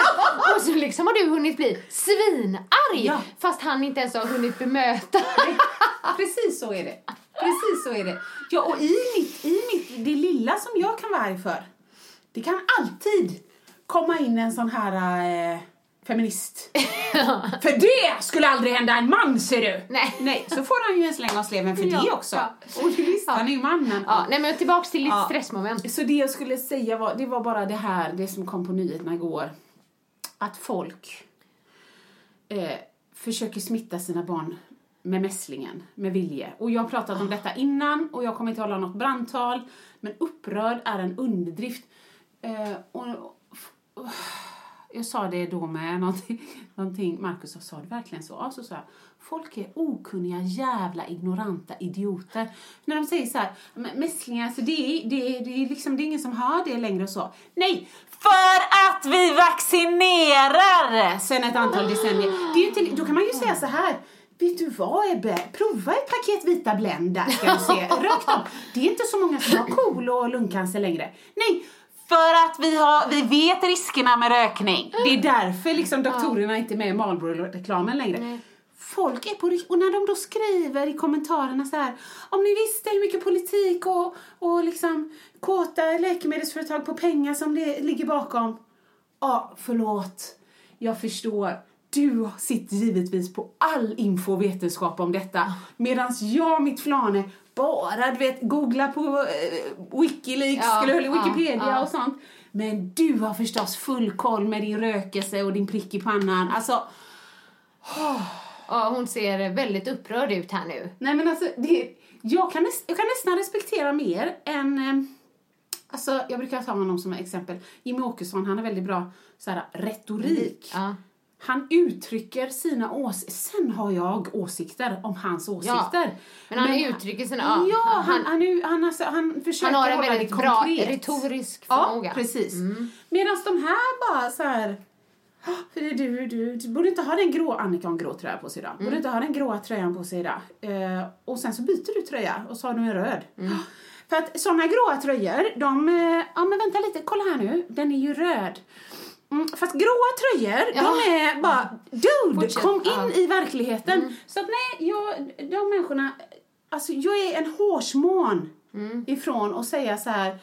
Och så liksom har du hunnit bli svinarg Ja. fast han inte ens har hunnit bemöta. Precis så är det. Precis så är det. Ja, och i mitt, i mitt, det lilla som jag kan vara arg för, det kan alltid komma in en sån här eh, feminist. för det skulle aldrig hända en man, ser du! Nej. Nej, så får han ju en släng av sleven för Ja, det också. ja. Och visst, han är ju mannen. Ja, nej men tillbaks till ditt Ja. stressmoment. Så det jag skulle säga var, det var bara det här, det som kom på nyheterna igår. Att folk eh, försöker smitta sina barn med mässlingen, med vilje. Och jag har pratat om detta innan och jag kommer inte hålla något brandtal. Men upprörd är en underdrift. Eh, och, och, jag sa det då med någonting, någonting Marcus sa, sa det verkligen så? Ja, så sa jag, folk är okunniga, jävla ignoranta idioter. När de säger så här, mässlingar, alltså det är, det, är, det, är liksom, det är ingen som har det längre och så. Nej, för att vi vaccinerar sen ett antal decennier. Det är till, då kan man ju säga så här, Vet du vad Ebbe? Prova ett paket vita Blend där ska du se. Rakt om. Det är inte så många som har KOL och lungcancer längre. Nej, för att vi, har, vi vet riskerna med rökning. Det är därför liksom doktorerna inte är med i Marlboro-reklamen längre. folk är på Och när de då skriver i kommentarerna så här, om ni visste hur mycket politik och, och liksom kåta läkemedelsföretag på pengar som det ligger bakom. Ja, förlåt. Jag förstår. Du sitter givetvis på all info och vetenskap om detta. Medan jag, mitt flane, bara du vet, googla på eh, Wikileaks, Ja, eller ja, Wikipedia ja. och sånt. Men du har förstås full koll med din rökelse och din prick i pannan. Alltså, Ja, hon ser väldigt upprörd ut här nu. nej men alltså, det, jag, kan jag kan nästan respektera mer än... Eh, alltså, jag brukar ta honom som exempel. Jimmy Åkesson, han har väldigt bra så här, retorik. Ja. Han uttrycker sina åsikter. Sen har jag åsikter om hans åsikter. Men han uttrycker sina- ja, Ja, han, han- han, han, alltså, han försöker Han har en väldigt bra konkret. retorisk Ja, förmåga. Mm. precis. Medan de här bara så här... "Ah, För det, du, du, du borde inte ha den grå, Annika har en grå tröja på sig idag. Mm. Borde inte ha den gråa tröjan på sig idag. Eh, och sen så byter du tröja och så har du en röd. Mm. För att sådana gråa tröjor, de, eh, ja men vänta lite, kolla här nu, den är ju röd. Mm, fast gråa tröjor, Ja. de är bara, dude, Fortsätt, kom in ja. Mm. i verkligheten. Så att nej, jag, de människorna, alltså jag är en hårsmån Mm. ifrån att säga så här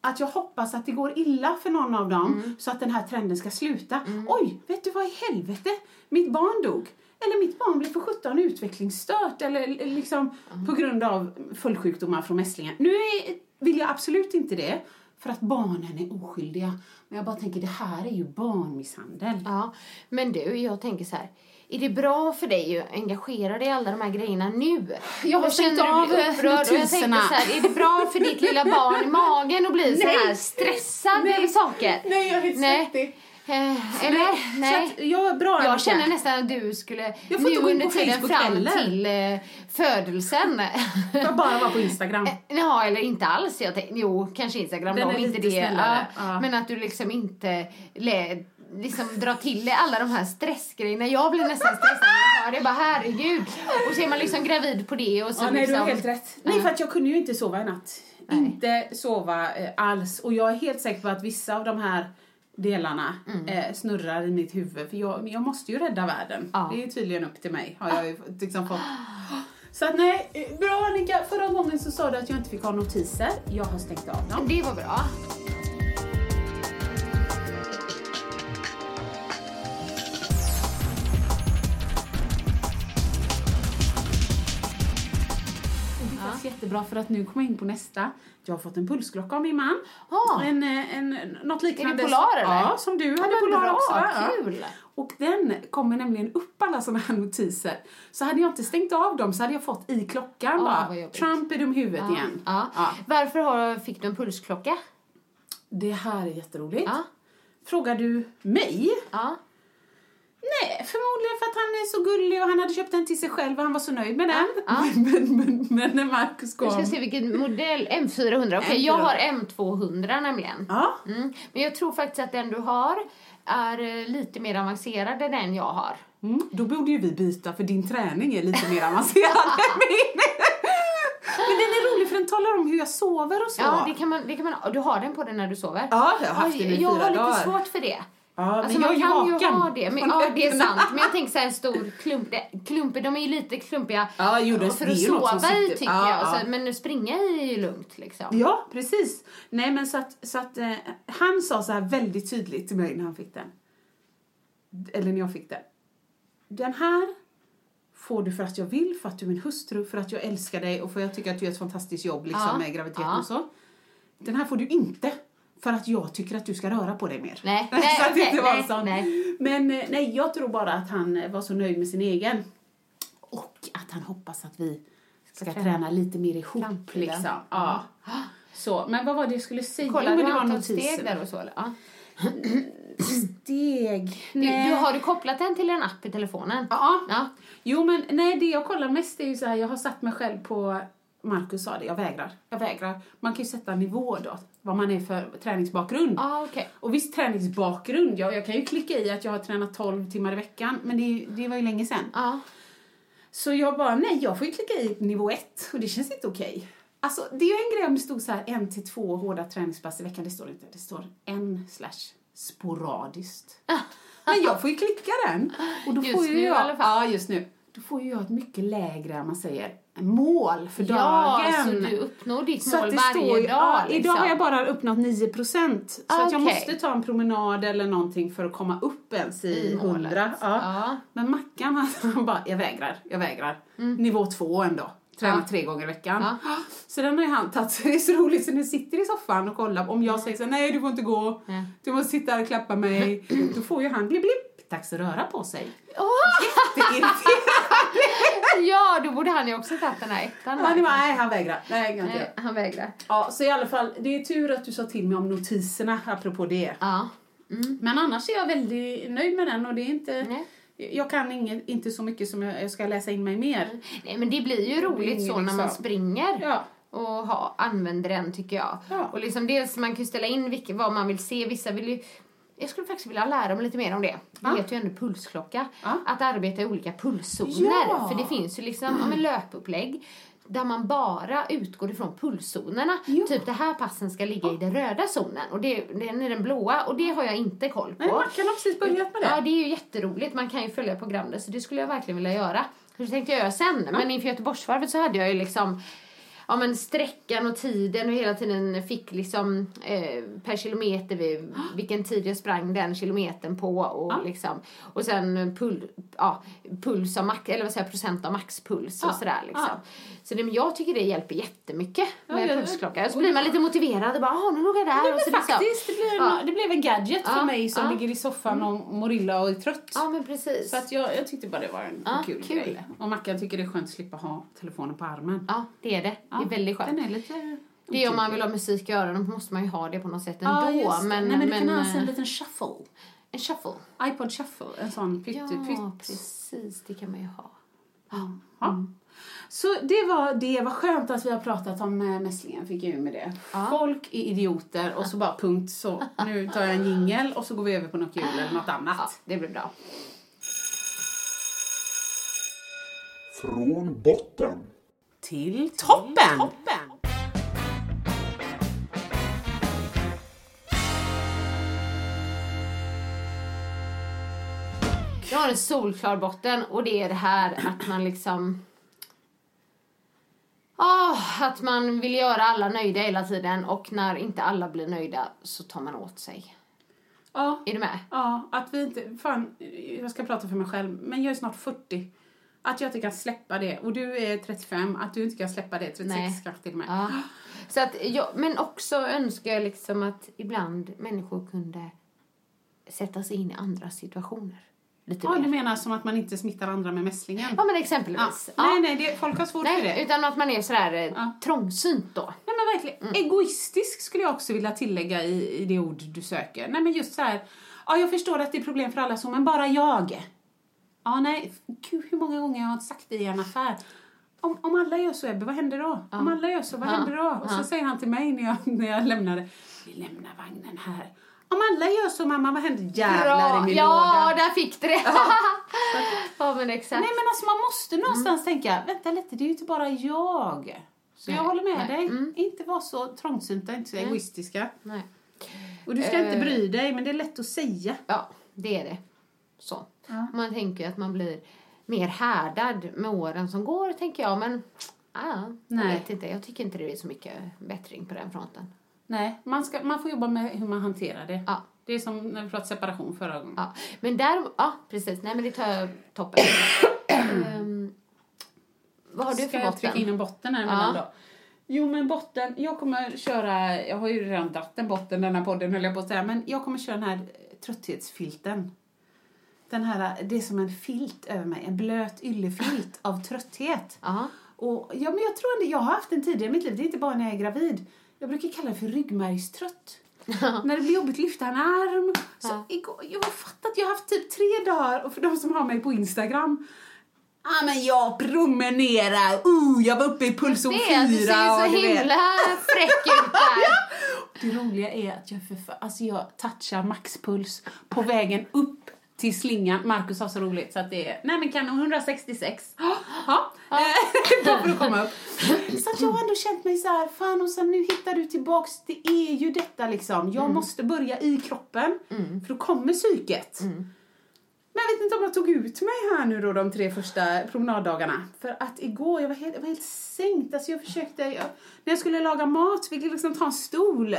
att jag hoppas att det går illa för någon av dem Mm. så att den här trenden ska sluta. Oj, vet du vad i helvete? Mitt barn dog. Eller mitt barn blev för sjutton utvecklingsstört eller liksom Mm. på grund av följdsjukdomar från mässlingar. Nu är, vill jag absolut inte det för att barnen är oskyldiga. Men jag bara tänker, det här är ju barnmisshandel. Ja, men du, jag tänker så här. Är det bra för dig att engagera dig i alla de här grejerna nu? Jag har stängt av notiserna. så är det bra för ditt lilla barn i magen att bli så Nej. här stressad Nej. över saker? Nej, jag är Nej. svettig. Eh, eller? Nej. att jag är bra Jag känner nästan att du skulle, Jag får nu inte gå in under tiden fram heller. till eh, födelsen. Jag bara vara på Instagram. Ja, eller inte alls. Jag tänkte, jo, kanske Instagram Den då, inte det. Ja, ja. Men att du liksom inte lä, liksom drar till alla de här stressgrejerna. Jag blir nästan stressad när jag hör det. Bara herregud. Och så är man liksom gravid på det och så Ja, nej, liksom... du har helt rätt. Nej, för att jag kunde ju inte sova i natt. Nej. Inte sova eh, alls. Och jag är helt säker på att vissa av de här delarna Mm. eh, snurrar i mitt huvud. För jag, jag måste ju rädda världen. Ja. Det är tydligen upp till mig. Har jag ju liksom fått. Så att nej, eh, bra Annika. Förra gången så sa du att jag inte fick ha notiser. Jag har stängt av dem. Det var bra. Det känns jättebra för att nu kommer jag in på nästa. Jag har fått en pulsklocka av min man. Ah. En, eh, en, något liknande. Polar, eller? Ja, som du hade men Polar bra, också. va? Ja. kul. Och den kommer nämligen upp alla såna här notiser. Så hade jag inte stängt av dem så hade jag fått i klockan Ah, bara. Trump är dum huvudet Ja. igen. Ja. Ja. Varför har, fick du en pulsklocka? Det här är jätteroligt. Ja. Frågar du mig? Ja. Nej, förmodligen för att han är så gullig och han hade köpt den till sig själv och han var så nöjd med den. ja. Men, men, men när Marcus Vi ska kom... se vilken modell. M400. Okej, jag har M200 nämligen. Ja, Mm. Men jag tror faktiskt att den du har är eh, lite mer avancerad än den jag har. mm, då borde ju vi byta för din träning är lite mer avancerad än min. Men den är rolig för den talar om hur jag sover och så. Ja, det kan man, det kan man, du har den på dig när du sover? Ja, jag har haft den i jag fyra har lite dagar. svårt för det. Ja, Alltså men man kan ju ha det. Men, ja, det är sant. Men jag tänker så här en stor klump. Klumpor, de är ju lite klumpiga Ja, jo, det- för att sova i tycker ja, jag. ja. Så, men springa i är ju lugnt liksom. Ja, precis. Nej, men så att, så att eh, han sa så här väldigt tydligt till mig när han fick den. Eller när jag fick den. Den här får du för att jag vill, för att du är min hustru, för att jag älskar dig och för att jag tycker att du gör ett fantastiskt jobb liksom, Ja, med graviditeten och så. Den här får du inte för att jag tycker att du ska röra på dig mer. Nej, så nej, att det okej, inte var nej, nej. Men eh, nej, jag tror bara att han eh, var så nöjd med sin egen. Och att han hoppas att vi ska, träna. träna lite mer ihop. Framtiden. Liksom. Ja. Så, men vad var det jag skulle säga? Kolla, Jo, det var antal steg där och så eller? Ja. Steg? Du, du, har du kopplat den till en app i telefonen? Ja. Ja. Jo, men nej, det jag kollar mest är ju så här, jag har satt mig själv på Marcus sa det, jag vägrar. Jag vägrar. Man kan ju sätta nivå då, vad man är för träningsbakgrund. Ja, okej. Och visst träningsbakgrund, ja, jag kan ju klicka i att jag har tränat 12 timmar i veckan, men det, det var ju länge sedan. Ja. Så jag bara, nej, jag får ju klicka i nivå 1 och det känns inte okej. Alltså, det är ju en grej om det stod så här en till två hårda träningspass i veckan, det står inte. Det står en slash sporadiskt. Men jag får ju klicka den. Och då Just får ju nu i jag, alla fall. Ja, just nu. då får ju jag ett mycket lägre, man säger, mål för Ja, dagen. så du uppnår ditt Så mål varje står dag. Ja, liksom. Idag har jag bara uppnått 9 procent. Så Ah, att jag måste ta en promenad eller någonting för att komma upp ens i, I målet. 100. Ja. Ja. Men Mackan han bara, jag vägrar, jag vägrar. Nivå två ändå. Tränar Mm. Ja. tre gånger i veckan. Ja. Så den har ju han tagit. Så det är så roligt så nu sitter i soffan och kollar. Om jag säger så nej du får inte gå. Du måste sitta här och klappa mig. Då får ju han blipp blipp. Dags att röra på sig. Jätteirriterad. Ja, då borde han ju också tagit den här ettan. Han bara, nej han vägrar. Nej, jag kan inte. Nej, han vägrar. Ja, så i alla fall, det är tur att du sa till mig om notiserna apropå det. Ja. Men annars är jag väldigt nöjd med den och det är inte... Nej. Jag kan inget, inte så mycket som jag jag ska läsa in mig mer. Nej, men det blir ju roligt ingen så när man liksom- springer. Ja. och ha, använder den tycker jag. Ja. Och liksom dels man kan ju ställa in vilka, vad man vill se. Vissa vill ju jag skulle faktiskt vilja lära mig lite mer om det. Det Ja. heter ju ändå pulsklocka. Ja. Att arbeta i olika pulszoner. Ja. För det finns ju liksom ja, men löpupplägg där man bara utgår ifrån pulszonerna. Ja. Typ det här passen ska ligga i den röda zonen och det, den är den blåa och det har jag inte koll på. Nej, Mackan har precis börjat med det. Ja, det är ju jätteroligt. Man kan ju följa program där, så det skulle jag verkligen vilja göra. Så det tänkte jag göra sen. Men inför Göteborgsvarvet så hade jag ju liksom Ja men sträckan och tiden och hela tiden fick liksom eh, per kilometer vid, vilken tid jag sprang den kilometern på och Ja. liksom och sen pul, ja, puls av max, eller vad säger procent av maxpuls och Ja. sådär liksom. Så det, men jag tycker det hjälper jättemycket med ja, pulsklocka. Så blir man lite motiverad och bara, ah, nu låg jag där. Och så liksom- faktiskt, det, blev, Ja. det blev en gadget för mig som ligger i soffan och mår illa och är trött. Ja men precis. Så att jag, jag tyckte bara det var en kul, kul. grej. Och Mackan tycker det är skönt att slippa ha telefonen på armen. Ja, det är det. Det är väldigt skönt. Den är lite... Det är om man vill ha musik i öronen måste man ju ha det på något sätt ändå. Ja, men, Nej, men du kan ha eh, en liten shuffle. en shuffle. iPod shuffle, en sån pytte, Ja, pytt. precis. Det kan man ju ha. Ja. Så det var det. Vad skönt att vi har pratat om äh, mässlingen, fick jag ur med det. Ja. Folk är idioter och så bara punkt så. Nu tar jag en jingel och så går vi över på något kul eller något annat. Ja, det blir bra. Från botten. Till toppen! Jag har en solklar botten och det är det här att man liksom... Ah, att man vill göra alla nöjda hela tiden och när inte alla blir nöjda så tar man åt sig. Ja. Är du med? Ja, att vi inte... Fan, jag ska prata för mig själv, men jag är snart 40. Att jag inte kan släppa det. Och du är 35, att du inte kan släppa det. 36 Nej. kanske till och med. Ja. Så att jag, men också önskar jag liksom att ibland människor kunde sätta sig in i andra situationer. Lite Ja, mer. du menar som att man inte smittar andra med mässlingen? Ja men exempelvis. Ja. Nej, nej, det, folk har svårt för det. Nej, utan att man är sådär eh, Ja. trångsynt då. Nej men verkligen, egoistisk skulle jag också vilja tillägga i, i det ord du söker. Nej men just så här, ja jag förstår att det är problem för alla så, men bara jag. Ja nej, gud hur många gånger jag har sagt det i en affär. Om, om alla gör så Ebbe, vad händer då? Om alla gör så, vad Ja. händer då? Och så Ja. säger han till mig när jag, när jag lämnade, vi lämnar vagnen här. Om alla gör så mamma, vad händer? Jävlar i min Ja, låda. där fick du det! Ja, men exakt. Nej men alltså man måste någonstans tänka, vänta lite, det är ju inte bara jag. Så jag Nej, håller med nej, dig. mm. Inte vara så trångsynta, inte så egoistiska. Nej. Och du ska inte Eh. bry dig, men det är lätt att säga. Ja, det är det. Så. Ja. Man tänker att man blir mer härdad med åren som går, tänker jag. Men ah, jag Nej. vet inte. Jag tycker inte det är så mycket bättring på den fronten. Nej, man, ska, man får jobba med hur man hanterar det. Ja. Det är som när vi pratade separation förra gången. Ja. Men där, ja precis. Nej men det tar jag toppen. Ehm, vad har du Ska för jag botten? trycka in en botten här Ja. emellan då? Jo men botten, jag kommer köra, jag har ju redan dratt en botten den här podden höll jag på att säga, men jag kommer köra den här trötthetsfilten. Den här, det är som en filt över mig, en blöt yllefilt av trötthet. Ja. Och, ja, men jag tror ändå, jag har haft den tidigare i mitt liv, det är inte bara när jag är gravid. Jag brukar kalla det för ryggmärgstrött. när det blir jobbigt att lyfta en arm. Så Ja. igår, jag har fattat, jag har haft typ tre dagar, och för de som har mig på Instagram, Ja men jag promenerar, uh, jag var uppe i pulszon att du ser fyra. så himla fräck ut där. Det roliga är att jag, för, alltså jag touchar maxpuls på vägen upp till slingan. Marcus har så roligt så att det är, nej men kanon, 166. Ja, Eh, bara för att komma upp. Så att jag har ändå känt mig så här, fan och sen nu hittar du tillbaks, det är ju detta liksom. Jag måste börja i kroppen, för då kommer psyket. Men jag vet inte om jag tog ut mig här nu då de tre första promenaddagarna. För att igår, jag var helt, jag var helt sänkt. Alltså jag försökte, jag, när jag skulle laga mat fick jag liksom ta en stol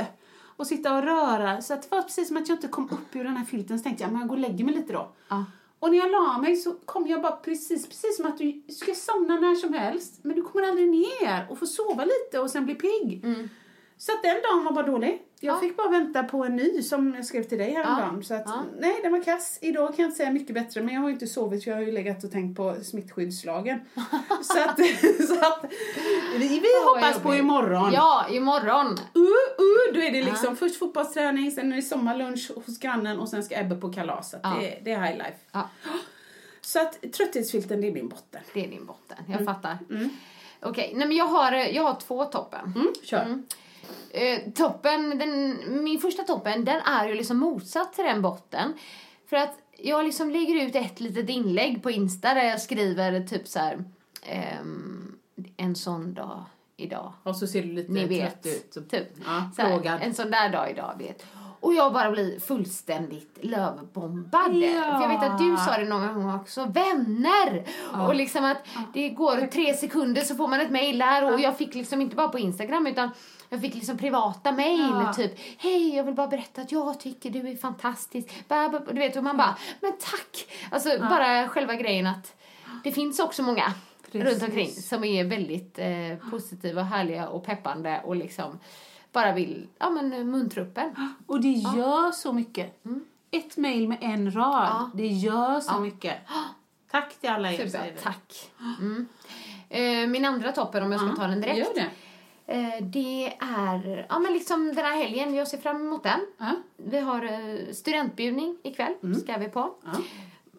och sitta och röra. Så att det var precis som att jag inte kom upp ur den här filten. Så tänkte jag, men jag går och lägger mig lite då. Ja. Och när jag la mig så kom jag bara precis, precis som att du ska somna när som helst. Men du kommer aldrig ner och får sova lite och sen bli pigg. Så att den dagen var bara dålig. Jag Ja. fick bara vänta på en ny som jag skrev till dig häromdagen. Så att, Ja. nej, den var kass. Idag kan jag inte säga mycket bättre, men jag har ju inte sovit för jag har ju legat och tänkt på smittskyddslagen. så att, så att vi, vi vad hoppas på imorgon. Ja, imorgon. Uh, uh, då är det liksom först fotbollsträning, sen är det sommarlunch hos grannen och sen ska Ebbe på kalas. Så Ja. det, det är high life. Ja, Så att trötthetsfilten, det är min botten. det är din botten. Jag fattar. Okej, nej men jag har, jag har två toppen. Mm, kör. Eh, toppen, den, min första toppen, den är ju liksom motsatt till den botten. För att jag liksom lägger ut ett litet inlägg på Insta där jag skriver typ så här. ehm, en sån dag idag. Och så ser du lite Ni vet. trött ut. Så, Typ. Ja, Så här, en sån där dag idag, vet. Och jag bara blir fullständigt lövbombad. Ja. För jag vet att du sa det någon gång också, vänner! Och liksom att det går tre sekunder så får man ett mejl där och jag fick liksom inte bara på Instagram utan jag fick liksom privata mejl, Ja. typ Hej, jag vill bara berätta att jag tycker du är fantastisk. Du vet, och man bara, men tack! Alltså bara själva grejen att det finns också många Precis. runt omkring som är väldigt eh, positiva, och härliga och peppande och liksom bara vill, ja men muntra upp en. Och det gör så mycket. Ett mejl med en rad, Ja. det gör så mycket. Tack till alla er. Super, tack. Mm. Eh, min andra toppen, om jag ska ta den direkt. Gör det. Eh, det är, ja men liksom den här helgen, jag ser fram emot den. Ja. Vi har eh, studentbjudning ikväll, ska vi på. Ja.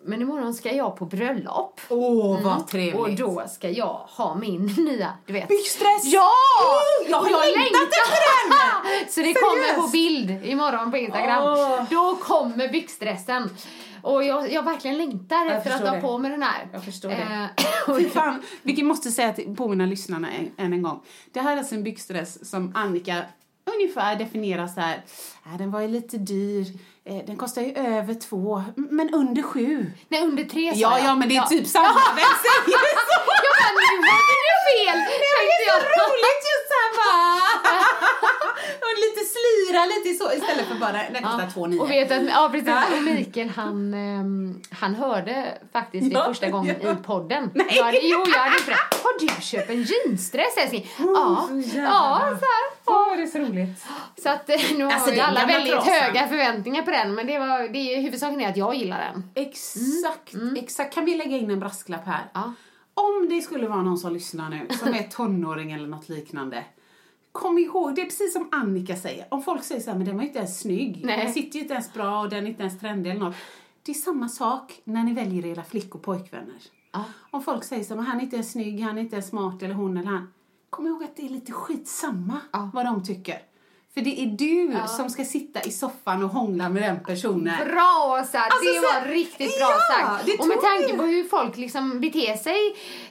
Men imorgon ska jag på bröllop. Åh, vad trevligt. Och då ska jag ha min nya, du vet. Byxdress! Ja! Oh, jag har Och längtat efter den! Så det kommer på Seriöst? bild imorgon på Instagram. Åh. Då kommer byxdressen. Och jag, jag verkligen längtar efter att ha det. på mig den här. Jag förstår det. Eh, Fy fan, vilket måste säga till, påminna lyssnarna en, än en gång. Det här är alltså en byxdress som Annika ungefär definierar så här. Äh, den var ju lite dyr. Eh, den kostar ju över två, men under sju. Nej, under tre sa Ja, jag. ja, men det är typ samma. Vem säger så? Ja, men nu hade du fel! Det är så jag. roligt just så här bara. Och lite slira lite så istället för bara, den kostar två nio. Och vet att, ja precis, Ja. och Mikael han, ehm, han hörde faktiskt det Ja, första gången ja. i podden. Nej. Jag hade, jo, jag hade det. Har du köpt en jeansdress älskling? ja, så ja, så här. Åh, det är så roligt. Så att eh, nu Alltså, har ju alla väldigt trasan. höga förväntningar på den men det var, det är huvudsaken är att jag gillar den. Exakt, exakt. Kan vi lägga in en brasklapp här? Ja. Om det skulle vara någon som lyssnar nu, som är tonåring eller något liknande. Kom ihåg, det är precis som Annika säger. Om folk säger så här, men den var inte ens snygg. Nej. Den sitter ju inte ens bra och den är inte ens trendig eller något. Det är samma sak när ni väljer era flick och pojkvänner. Ja. Om folk säger så här, han är inte ens snygg, han är inte ens smart eller hon eller han. Kom ihåg att det är lite skitsamma Ja. vad de tycker. För det är du som ska sitta i soffan och hångla med den personen. Bra Åsa! Alltså, det så- var riktigt bra Ja, sagt. Och med tanke på hur folk liksom beter sig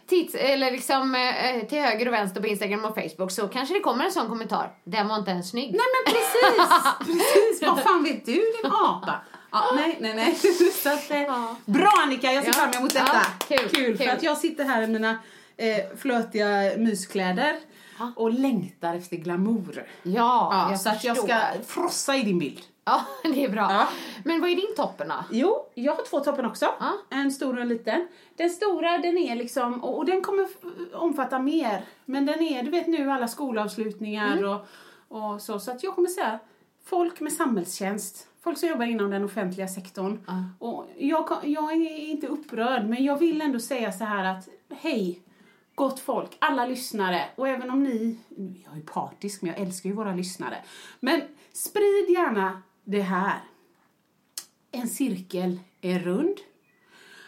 titt, eller liksom, eh, till höger och vänster på Instagram och Facebook så kanske det kommer en sån kommentar. Den var inte ens snygg. Nej men precis! precis. Vad fan vet du din apa? Ja, nej, nej, nej. Så att, eh, Ja. Bra Annika, jag ser Ja. fram emot detta. Ja, kul, kul. För kul. att jag sitter här i mina eh, flötiga myskläder och längtar efter glamour. Ja, Ja, så att jag ska förstår. frossa i din bild. Ja, det är bra. Ja. Men vad är din toppen då? Jo, jag har två toppen också. Ja. En stor och en liten. Den stora den är liksom, och, och den kommer omfatta mer. Men den är, du vet nu alla skolavslutningar Mm. och, och så. Så att jag kommer säga folk med samhällstjänst. Folk som jobbar inom den offentliga sektorn. Och jag, jag är inte upprörd men jag vill ändå säga så här att hej gott folk, alla lyssnare och även om ni, jag är partisk men jag älskar ju våra lyssnare. Men sprid gärna det här. En cirkel är rund.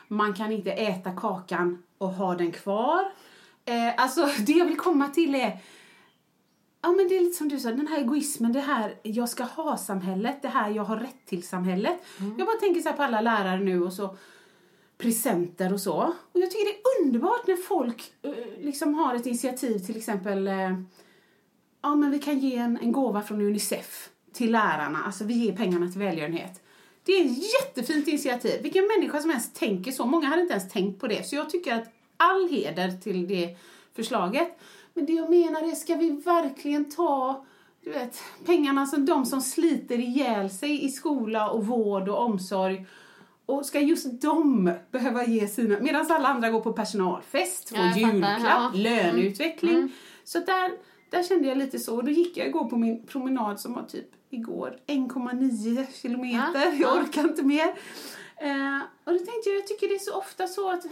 Man kan inte äta kakan och ha den kvar. Eh, alltså det jag vill komma till är Ja men det är lite som du sa, den här egoismen, det här jag ska ha-samhället, det här jag har rätt till-samhället. Jag bara tänker så på alla lärare nu och så presenter och så. Och jag tycker det är underbart när folk eh, liksom har ett initiativ till exempel eh, ja men vi kan ge en, en gåva från Unicef till lärarna, alltså vi ger pengarna till välgörenhet. Det är ett jättefint initiativ. Vilken människa som helst tänker så. Många hade inte ens tänkt på det. Så jag tycker att all heder till det förslaget. Men det jag menar är, ska vi verkligen ta du vet, pengarna som de som sliter ihjäl sig i skola och vård och omsorg och ska just de behöva ge sina, medan alla andra går på personalfest, får Ja, julklapp, ja. Mm. löneutveckling. Så där, där kände jag lite så. Och då gick jag igår på min promenad som var typ igår 1,9 kilometer. Ja, Jag ja. orkar inte mer. Eh, och då tänkte jag, jag tycker det är så ofta så att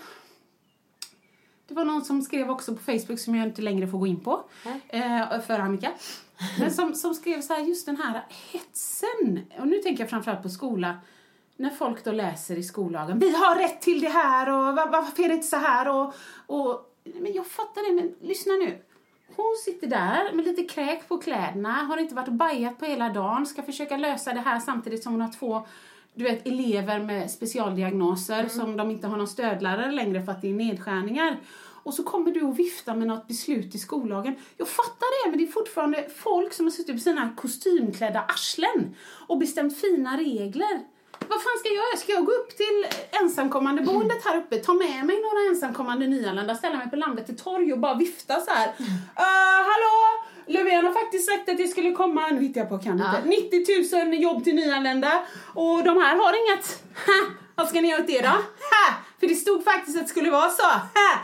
det var någon som skrev också på Facebook som jag inte längre får gå in på, eh, för Annika. Men som, som skrev så här, just den här hetsen. Och nu tänker jag framförallt på skola. När folk då läser i skollagen, vi har rätt till det här och var- varför är det inte så här och, och men jag fattar det, men lyssna nu. Hon sitter där med lite kräk på kläderna, har inte varit och bajat på hela dagen, ska försöka lösa det här samtidigt som hon har två du vet, elever med specialdiagnoser som de inte har någon stödlärare längre för att det är nedskärningar. Och så kommer du och viftar med något beslut i skollagen. Jag fattar det, men det är fortfarande folk som har suttit på sina kostymklädda arslen och bestämt fina regler. Vad fan ska jag göra? Ska jag gå upp till ensamkommande boendet här uppe, ta med mig några ensamkommande nyanlända, ställa mig på Landvetter torg och bara vifta så här. Uh, hallå! Löfven har faktiskt sagt att det skulle komma, nu hittar jag på kan inte, 90 000 jobb till nyanlända och de här har inget. Ha! Vad ska ni göra åt det då? Ha! För det stod faktiskt att det skulle vara så. Ha!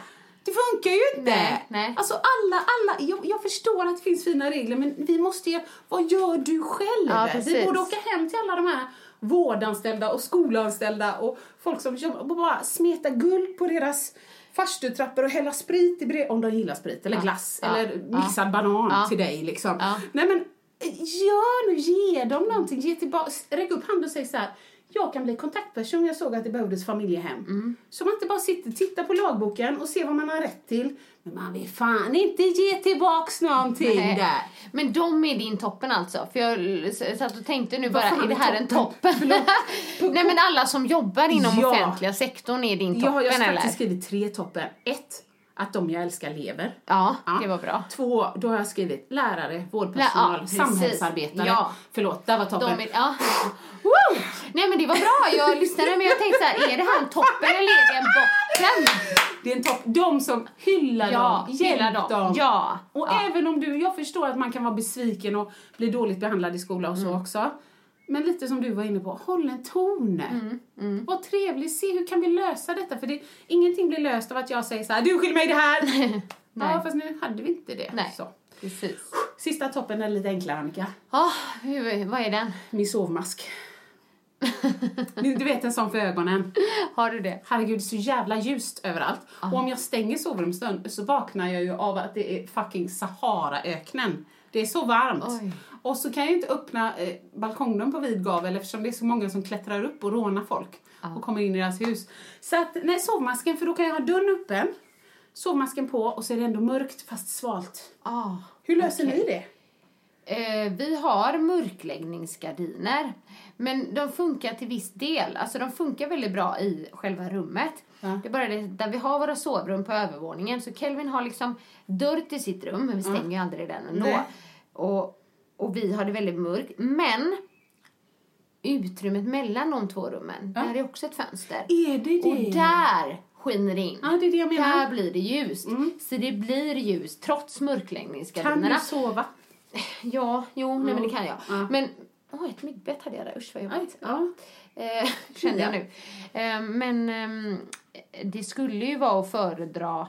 Det funkar ju inte. Nej, nej. Alltså alla, alla, jag, jag förstår att det finns fina regler men vi måste ju, vad gör du själv? Ja, vi borde åka hem till alla de här vårdanställda och skolanställda och folk som jobbar och bara smeta guld på deras farstutrappor och hälla sprit i brev, om de gillar sprit, eller Ja, glass, ja, eller mixad banan Ja. till dig liksom. Nej men, eh, gör nu, ge dem någonting, ge tillbaka, räck upp handen och säg så här. Jag kan bli kontaktperson, jag såg att det behövdes familjehem. Mm. Så man inte bara sitter, tittar på lagboken och ser vad man har rätt till. Men man vill fan inte ge tillbaks någonting Nej. där. Men de är din toppen alltså? För jag satt och tänkte nu bara, är det är här en toppen? toppen? Nej men alla som jobbar inom Ja. offentliga sektorn är din toppen har jag har eller? faktiskt skrivit tre toppen. Ett, att de jag älskar lever. Ja, det var bra. Två, då har jag skrivit lärare, vårdpersonal, Ja, samhällsarbetare. Ja. Förlåt, där var toppen. Är, ja. Woo! Nej men det var bra, jag lyssnade men jag tänkte så här, är det här en toppen eller är det en botten? Det är en topp. De som hyllar Ja, dem, hyllar hjälp dem. dem. Ja, Och ja. även om du, jag förstår att man kan vara besviken och bli dåligt behandlad i skola och så Mm. också. Men lite som du var inne på, håll en ton. Mm, Var trevlig, se hur kan vi lösa detta? För det, ingenting blir löst av att jag säger så här, du skyller mig det här. ja, fast nu hade vi inte det. Nej. Så. Precis. Sista toppen är lite enklare Annika. Ja, hur, vad är den? Min sovmask. Du vet en sån för ögonen. Har du det? Herregud, så jävla ljust överallt. Och om jag stänger sovrumsdörren så vaknar jag ju av att det är fucking Saharaöknen. Det är så varmt. Oj. Och så kan jag ju inte öppna eh, balkongdörren på vid gavel eftersom det är så många som klättrar upp och rånar folk och kommer in i deras hus. Så att, nej, sovmasken, för då kan jag ha dörren öppen, sovmasken på och så är det ändå mörkt fast svalt. Ah, Hur löser okej. ni det? Eh, vi har mörkläggningsgardiner. Men de funkar till viss del. Alltså de funkar väldigt bra i själva rummet. Ja. Det är bara det, där vi har våra sovrum på övervåningen. Så Kelvin har liksom dörr till sitt rum, men vi stänger ju aldrig den ändå. Nej. Och, och vi har det väldigt mörkt. Men utrymmet mellan de två rummen, där är också ett fönster. Är det det? Och där skiner det in. Ja, det är det jag menar. Mm. Där blir det ljust. Så det blir ljust trots Kan mörkläggningsgardinerna. du sova? Ja, jo, nej men det kan jag. Ja. Men, åh, ett myggbett hade jag där. Usch vad jobbigt. Ja. Eh, kände jag nu. Eh, men ehm, det skulle ju vara att föredra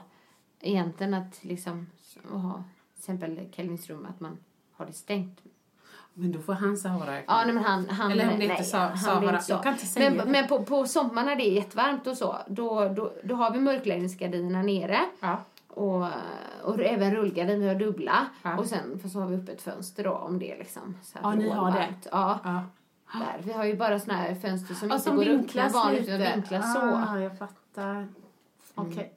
egentligen att liksom ha till exempel Kelvins rum, att man har det stängt. Men då får han Saharaöknen. Ja, nej, men han, han, Eller nej, heter Sa- Sahara. Jag kan inte säga men, det. Men på, på sommaren när det är jättevarmt och så, då, då, då har vi mörkläggningsgardinerna nere. Ja. Och, och även rullgardiner, vi har dubbla. Ja. Och sen för så har vi upp ett fönster då om det är liksom så här Ja, ni har det. Ja. Ja. Där. Vi har ju bara såna här fönster som Ja, inte som går att öppna vinklas vanligt lite. vinklas så. Ah, jag fattar. Okej.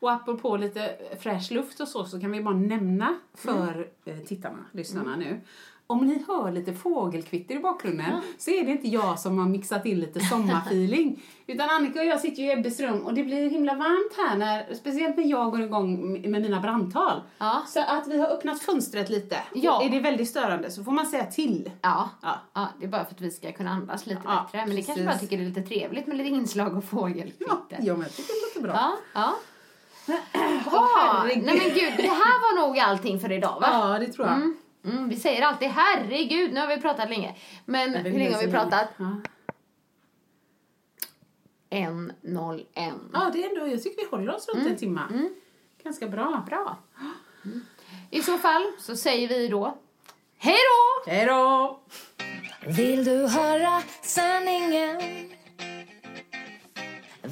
Och apropå lite fräsch luft och så, så kan vi bara nämna för eh, tittarna, lyssnarna nu, om ni hör lite fågelkvitter i bakgrunden så är det inte jag som har mixat in lite sommarfeeling. Utan Annika och jag sitter ju i Ebbes rum och det blir himla varmt här, när, speciellt när jag går igång med mina brandtal. Ja. Så att vi har öppnat fönstret lite. Ja. Är det väldigt störande så får man säga till. Ja. Ja. ja, det är bara för att vi ska kunna andas lite Ja, bättre. Men det kanske bara tycker det är lite trevligt med lite inslag av fågelkvitter. Ja, ja men jag tycker det låter bra. Ja, herregud. nej men gud, det här var nog allting för idag va? Ja, det tror jag. Mm, mm, vi säger alltid herregud, nu har vi pratat länge. Men hur länge har vi pratat? Ja. En, noll, en. Ja, det är ändå, jag tycker vi håller oss runt en timme. Ganska bra. Bra. Mm. I så fall så säger vi då hej då! Hej då! Vill du höra sanningen?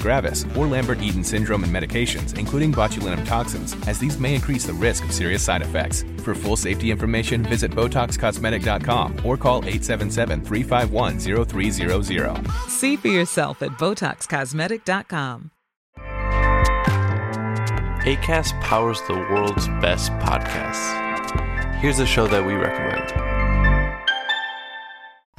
gravis, or Lambert-Eaton syndrome and medications, including botulinum toxins, as these may increase the risk of serious side effects. For full safety information, visit BotoxCosmetic.com or call 877-351-0300. See for yourself at BotoxCosmetic.com. ACAST powers the world's best podcasts. Here's a show that we recommend.